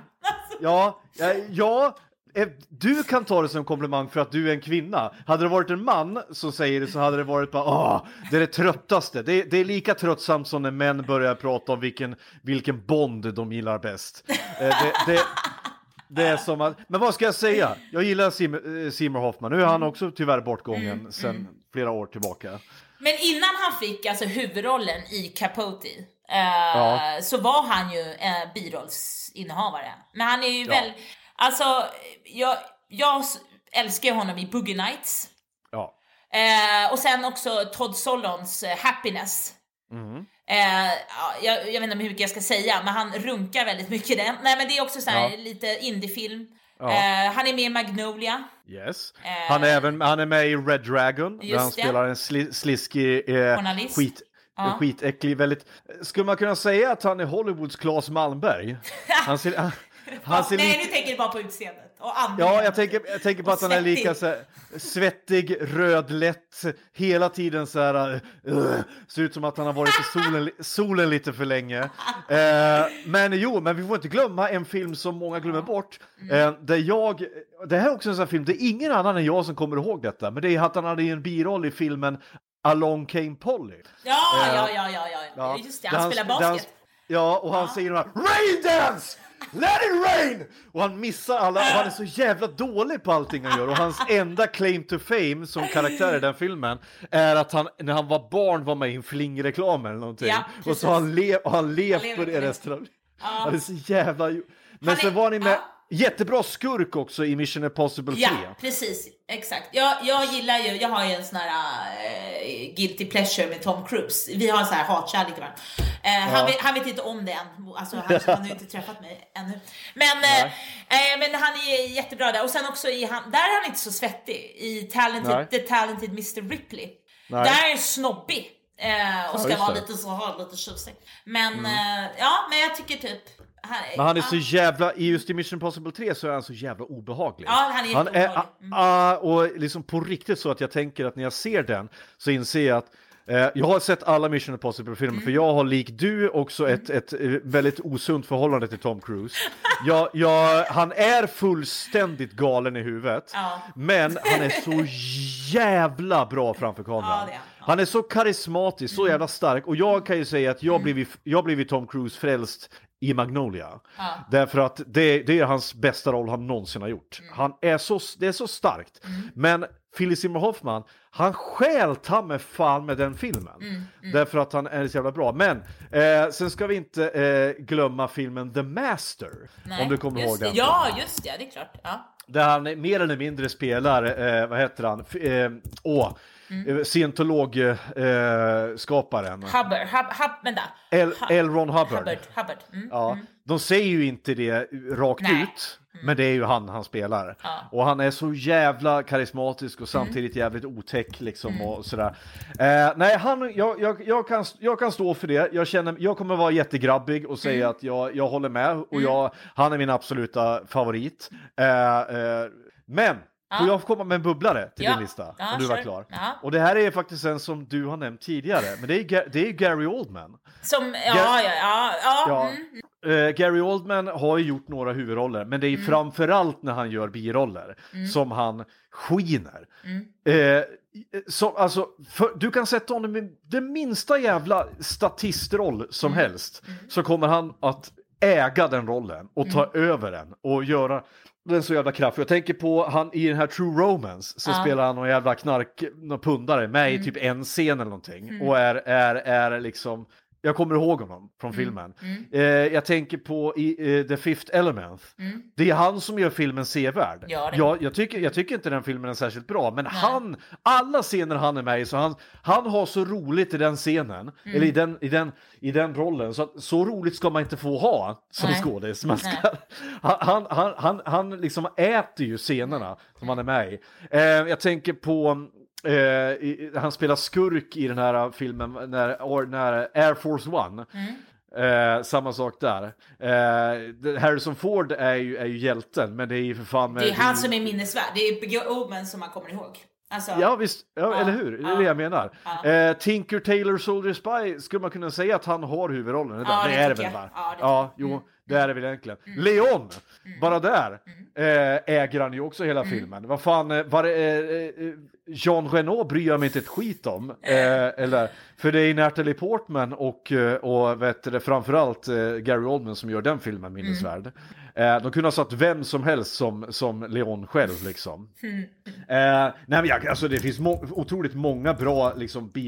Ja, ja, ja, eh, du kan ta det som komplimang för att du är en kvinna. Hade det varit en man som säger det så hade det varit bara åh, det är det tröttaste. Det, är- det är lika tröttsamt som när män börjar prata om vilken, vilken Bond de gillar bäst. Eh, Det, det, det är som att, men vad ska jag säga? Jag gillar Sim- eh, Seymour Hoffman. Nu är han också tyvärr bortgången sedan flera år tillbaka. Men innan han fick alltså huvudrollen i Capote eh, så var han ju eh, birollsinnehavare. Men han är ju väl, alltså jag, jag älskar honom i Boogie Nights. Ja. Eh, och sen också Todd Solons eh, Happiness. Mm. Eh, ja, jag, jag vet inte hur mycket jag ska säga, men han runkar väldigt mycket i den. Nej men det är också så här Ja. lite indiefilm. Ja. Eh, han är med i Magnolia. Yes. Eh, Han, är även, han är med i Red Dragon, där han det. spelar en sli, sliskig, eh, Journalist. skit, Ja. skitäcklig, väldigt... Skulle man kunna säga att han är Hollywoods Claes Malmberg? Han ser, han, ser Nej, nu tänker du bara på utseendet. Och andningen. Ja, jag tänker, jag tänker på att han är lika svettig. så här, svettig, rödlätt, hela tiden så här, uh, ser ut som att han har varit i solen, solen lite för länge. Eh, men jo, men vi får inte glömma en film som många glömmer bort, eh, där jag, det här är också en sån här film, det är ingen annan än jag som kommer ihåg detta, men det är att han hade en biroll i filmen Along came Polly. Ja, Eh, ja, ja, ja, ja, Ja, just det. Han spelar basket. ja, och han säger de här Rain dance! Let it rain! Och han missar alla, och han är så jävla dålig på allting han gör. Och hans enda claim to fame som karaktär i den filmen är att han när han var barn var med i en flingreklam eller någonting. Ja, och så har han, le, han levt lever på det resten av ja. Det är så jävla... Men Han är- sen var ni med ja. Jättebra skurk också i Mission Impossible 3. Ja, precis. Exakt. Jag, jag gillar ju, jag har ju en sån här eh, guilty pleasure med Tom Cruise. Vi har en sån här hatkärlek varandra. Eh, han, vet, han vet inte om det än. Alltså, han, han har ju inte träffat mig ännu. Men, eh, men han är jättebra där. Och sen också i han, där är han inte så svettig. I talented, Nej. The Talented Mr Ripley. Nej. Där är han snobbig. Eh, och ska just vara lite så här, lite tjusig. Men eh, ja, men jag tycker typ... Han, Men han är så jävla, i just i Mission Impossible 3 så är han så jävla obehaglig. Ja, han är han är jätteobehaglig. Mm. ah, Och liksom på riktigt så att jag tänker att när jag ser den så inser jag att eh, jag har sett alla Mission Impossible-filmer Mm. för jag har lik du också ett, ett eh, väldigt osunt förhållande till Tom Cruise. Jag, jag, han är fullständigt galen i huvudet, Ja. men han är så jävla bra framför kameran. Ja, han. Är så karismatisk, så jävla stark och jag kan ju säga att Mm. jag blivit, jag blivit Tom Cruise frälst i Magnolia. Därför att det, det är hans bästa roll han någonsin har gjort. Mm. Han är så, det är så starkt. Men Philip Seymour Hoffman, han stjäl med fan med den filmen. Mm, Därför att han är så jävla bra. Men eh, sen ska vi inte eh, glömma filmen The Master. Nej, om du kommer just ihåg den. Ja, just det. Det är klart. Ja. Där han mer eller mindre spelar, eh, vad heter han, eh, åh, mm. scientolog-skaparen. Hubbard, hub, hub, vänta. L. Hu- L. Ron Hubbard. Hubbard, Hubbard. Mm. Ja, de säger ju inte det rakt Nej. ut, men det är ju han han spelar. Ja. Och han är så jävla karismatisk och samtidigt jävligt otäck liksom och sådär. Eh, nej, han, jag, jag, jag, kan, jag kan stå för det. Jag, känner, jag kommer vara jättegrabbig och säga att jag, jag håller med och jag, han är min absoluta favorit. Eh, eh, men Får jag komma med en bubblare till Ja. din lista? Ja, om du var klar. Ja. Och det här är faktiskt en som du har nämnt tidigare, men det är, det är Gary Oldman. Som, ja, ja, ja, ja. Ja, Mm. eh, Gary Oldman har ju gjort några huvudroller, men det är ju framförallt när han gör biroller som han skiner. Eh, så, alltså, för, du kan sätta honom i den minsta jävla statistroll som helst, så kommer han att äga den rollen och ta över den och göra den så jävla kraftfull. Jag tänker på han i den här True Romance så spelar han någon jävla knark, någon pundare med i typ en scen eller någonting och är, är, är liksom jag kommer ihåg honom från filmen. Eh, jag tänker på i eh, The Fifth Element. Det är han som gör filmen sevärd. Ja, jag, jag, tycker, jag tycker inte den filmen är särskilt bra, men han, alla scener han är med i, så han, han har så roligt i den scenen, Mm. eller i den, i, den, i den rollen, så så roligt ska man inte få ha som Nej. skådis. Man ska, han, han, han, han, han liksom äter ju scenerna som han är med i. Eh, jag tänker på Eh, han spelar skurk i den här filmen när, när Air Force One. Eh, samma sak där. Eh, Harrison Ford är ju, är ju hjälten, men det är ju för fan... Det är han som är minnesvärd. Det är Omen som man kommer ihåg. Alltså, Ja visst, ja, eller hur? Det är ja. det jag menar. Ja. Eh, Tinker Taylor Soldier Spy, skulle man kunna säga att han har huvudrollen? Ja, det, det är det väl? Ja, det ja tycker jag. Det är det väl egentligen. Leon, bara där eh, äger han ju också hela filmen. Vad fan, eh, var, eh, eh, Jean Reno bryr jag mig inte ett skit om. Eh, eller, för det är Natalie Portman och, eh, och vet du, framförallt Gary Oldman som gör den filmen minnesvärd. De kunde ha satt vem som helst som, som Leon själv liksom. Mm. Nej men jag, alltså det finns må otroligt många bra liksom. Eh,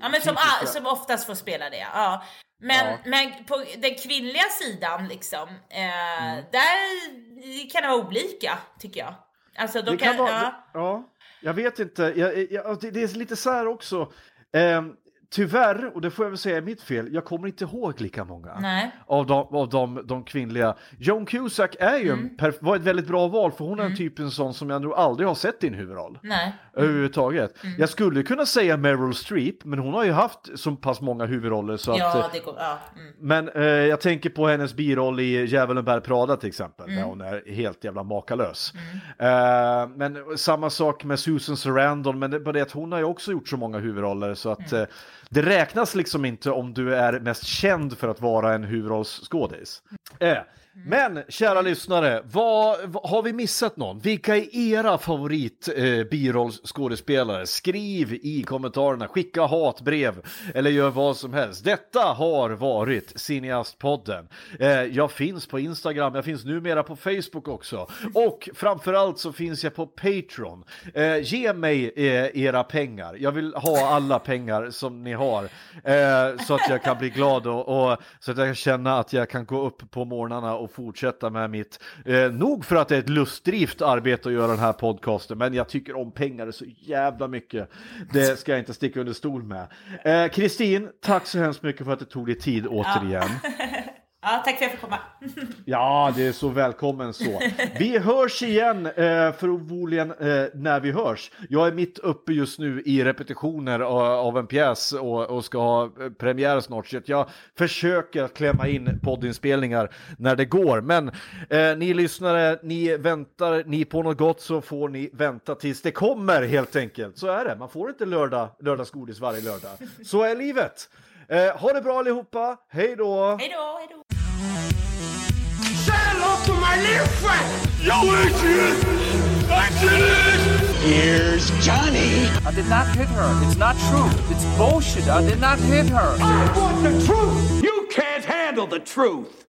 Ja men som, som oftast får spela det. Ja. Men, Ja. men på den kvinnliga sidan liksom, eh, Mm. där kan det vara olika tycker jag. Alltså de Det kan, kan vara, ja. ja, jag vet inte. Jag, jag, det, det är lite så här också. Eh, tyvärr, och det får jag väl säga är mitt fel, jag kommer inte ihåg lika många Nej. av, de, av de, de kvinnliga. Joan Cusack är ju Mm. perf- var ett väldigt bra val för hon är en typ en sån som jag nog aldrig har sett i en huvudroll. Nej. Överhuvudtaget. Mm. Jag skulle kunna säga Meryl Streep, men hon har ju haft så pass många huvudroller så att... Ja, eh, det går, ja. Mm. Men eh, jag tänker på hennes biroll i Djävulen bär Prada till exempel, Mm. där hon är helt jävla makalös. Eh, men samma sak med Susan Sarandon, men det, bara det att hon har ju också gjort så många huvudroller så att Mm. eh, det räknas liksom inte om du är mest känd för att vara en huvudrollsskådis. Eh, men kära lyssnare, vad, vad, har vi missat någon? Vilka är era favorit eh, birollsskådespelare? Skriv i kommentarerna, skicka hatbrev eller gör vad som helst. Detta har varit Cineastpodden. Eh, jag finns på Instagram, jag finns numera på Facebook också och framförallt så finns jag på Patreon. Eh, ge mig eh, era pengar. Jag vill ha alla pengar som ni har eh, så att jag kan bli glad och, och så att jag kan känna att jag kan gå upp på morgnarna och fortsätta med mitt, eh, nog för att det är ett lustdrift arbete att göra den här podcasten, men jag tycker om pengar så jävla mycket. Det ska jag inte sticka under stol med. Eh, Kristin, tack så hemskt mycket för att du tog dig tid återigen. ja, tack för att jag fick komma. Ja, det är så välkommen så. Vi hörs igen eh, förmodligen eh, när vi hörs. Jag är mitt uppe just nu i repetitioner av, av en pjäs och, och ska ha eh, premiär snart. Så jag försöker att klämma in poddinspelningar när det går. Men eh, ni lyssnare, ni väntar ni på något gott så får ni vänta tills det kommer helt enkelt. Så är det. Man får inte lördag, lördagsgodis varje lördag. Så är livet. Eh, ha det bra allihopa. Hej då! Hej då, hej då. Say hello to my little friend! Yo, Adrian! I did it! Here's Johnny. I did not hit her. It's not true. It's bullshit. I did not hit her. I want the truth! You can't handle the truth!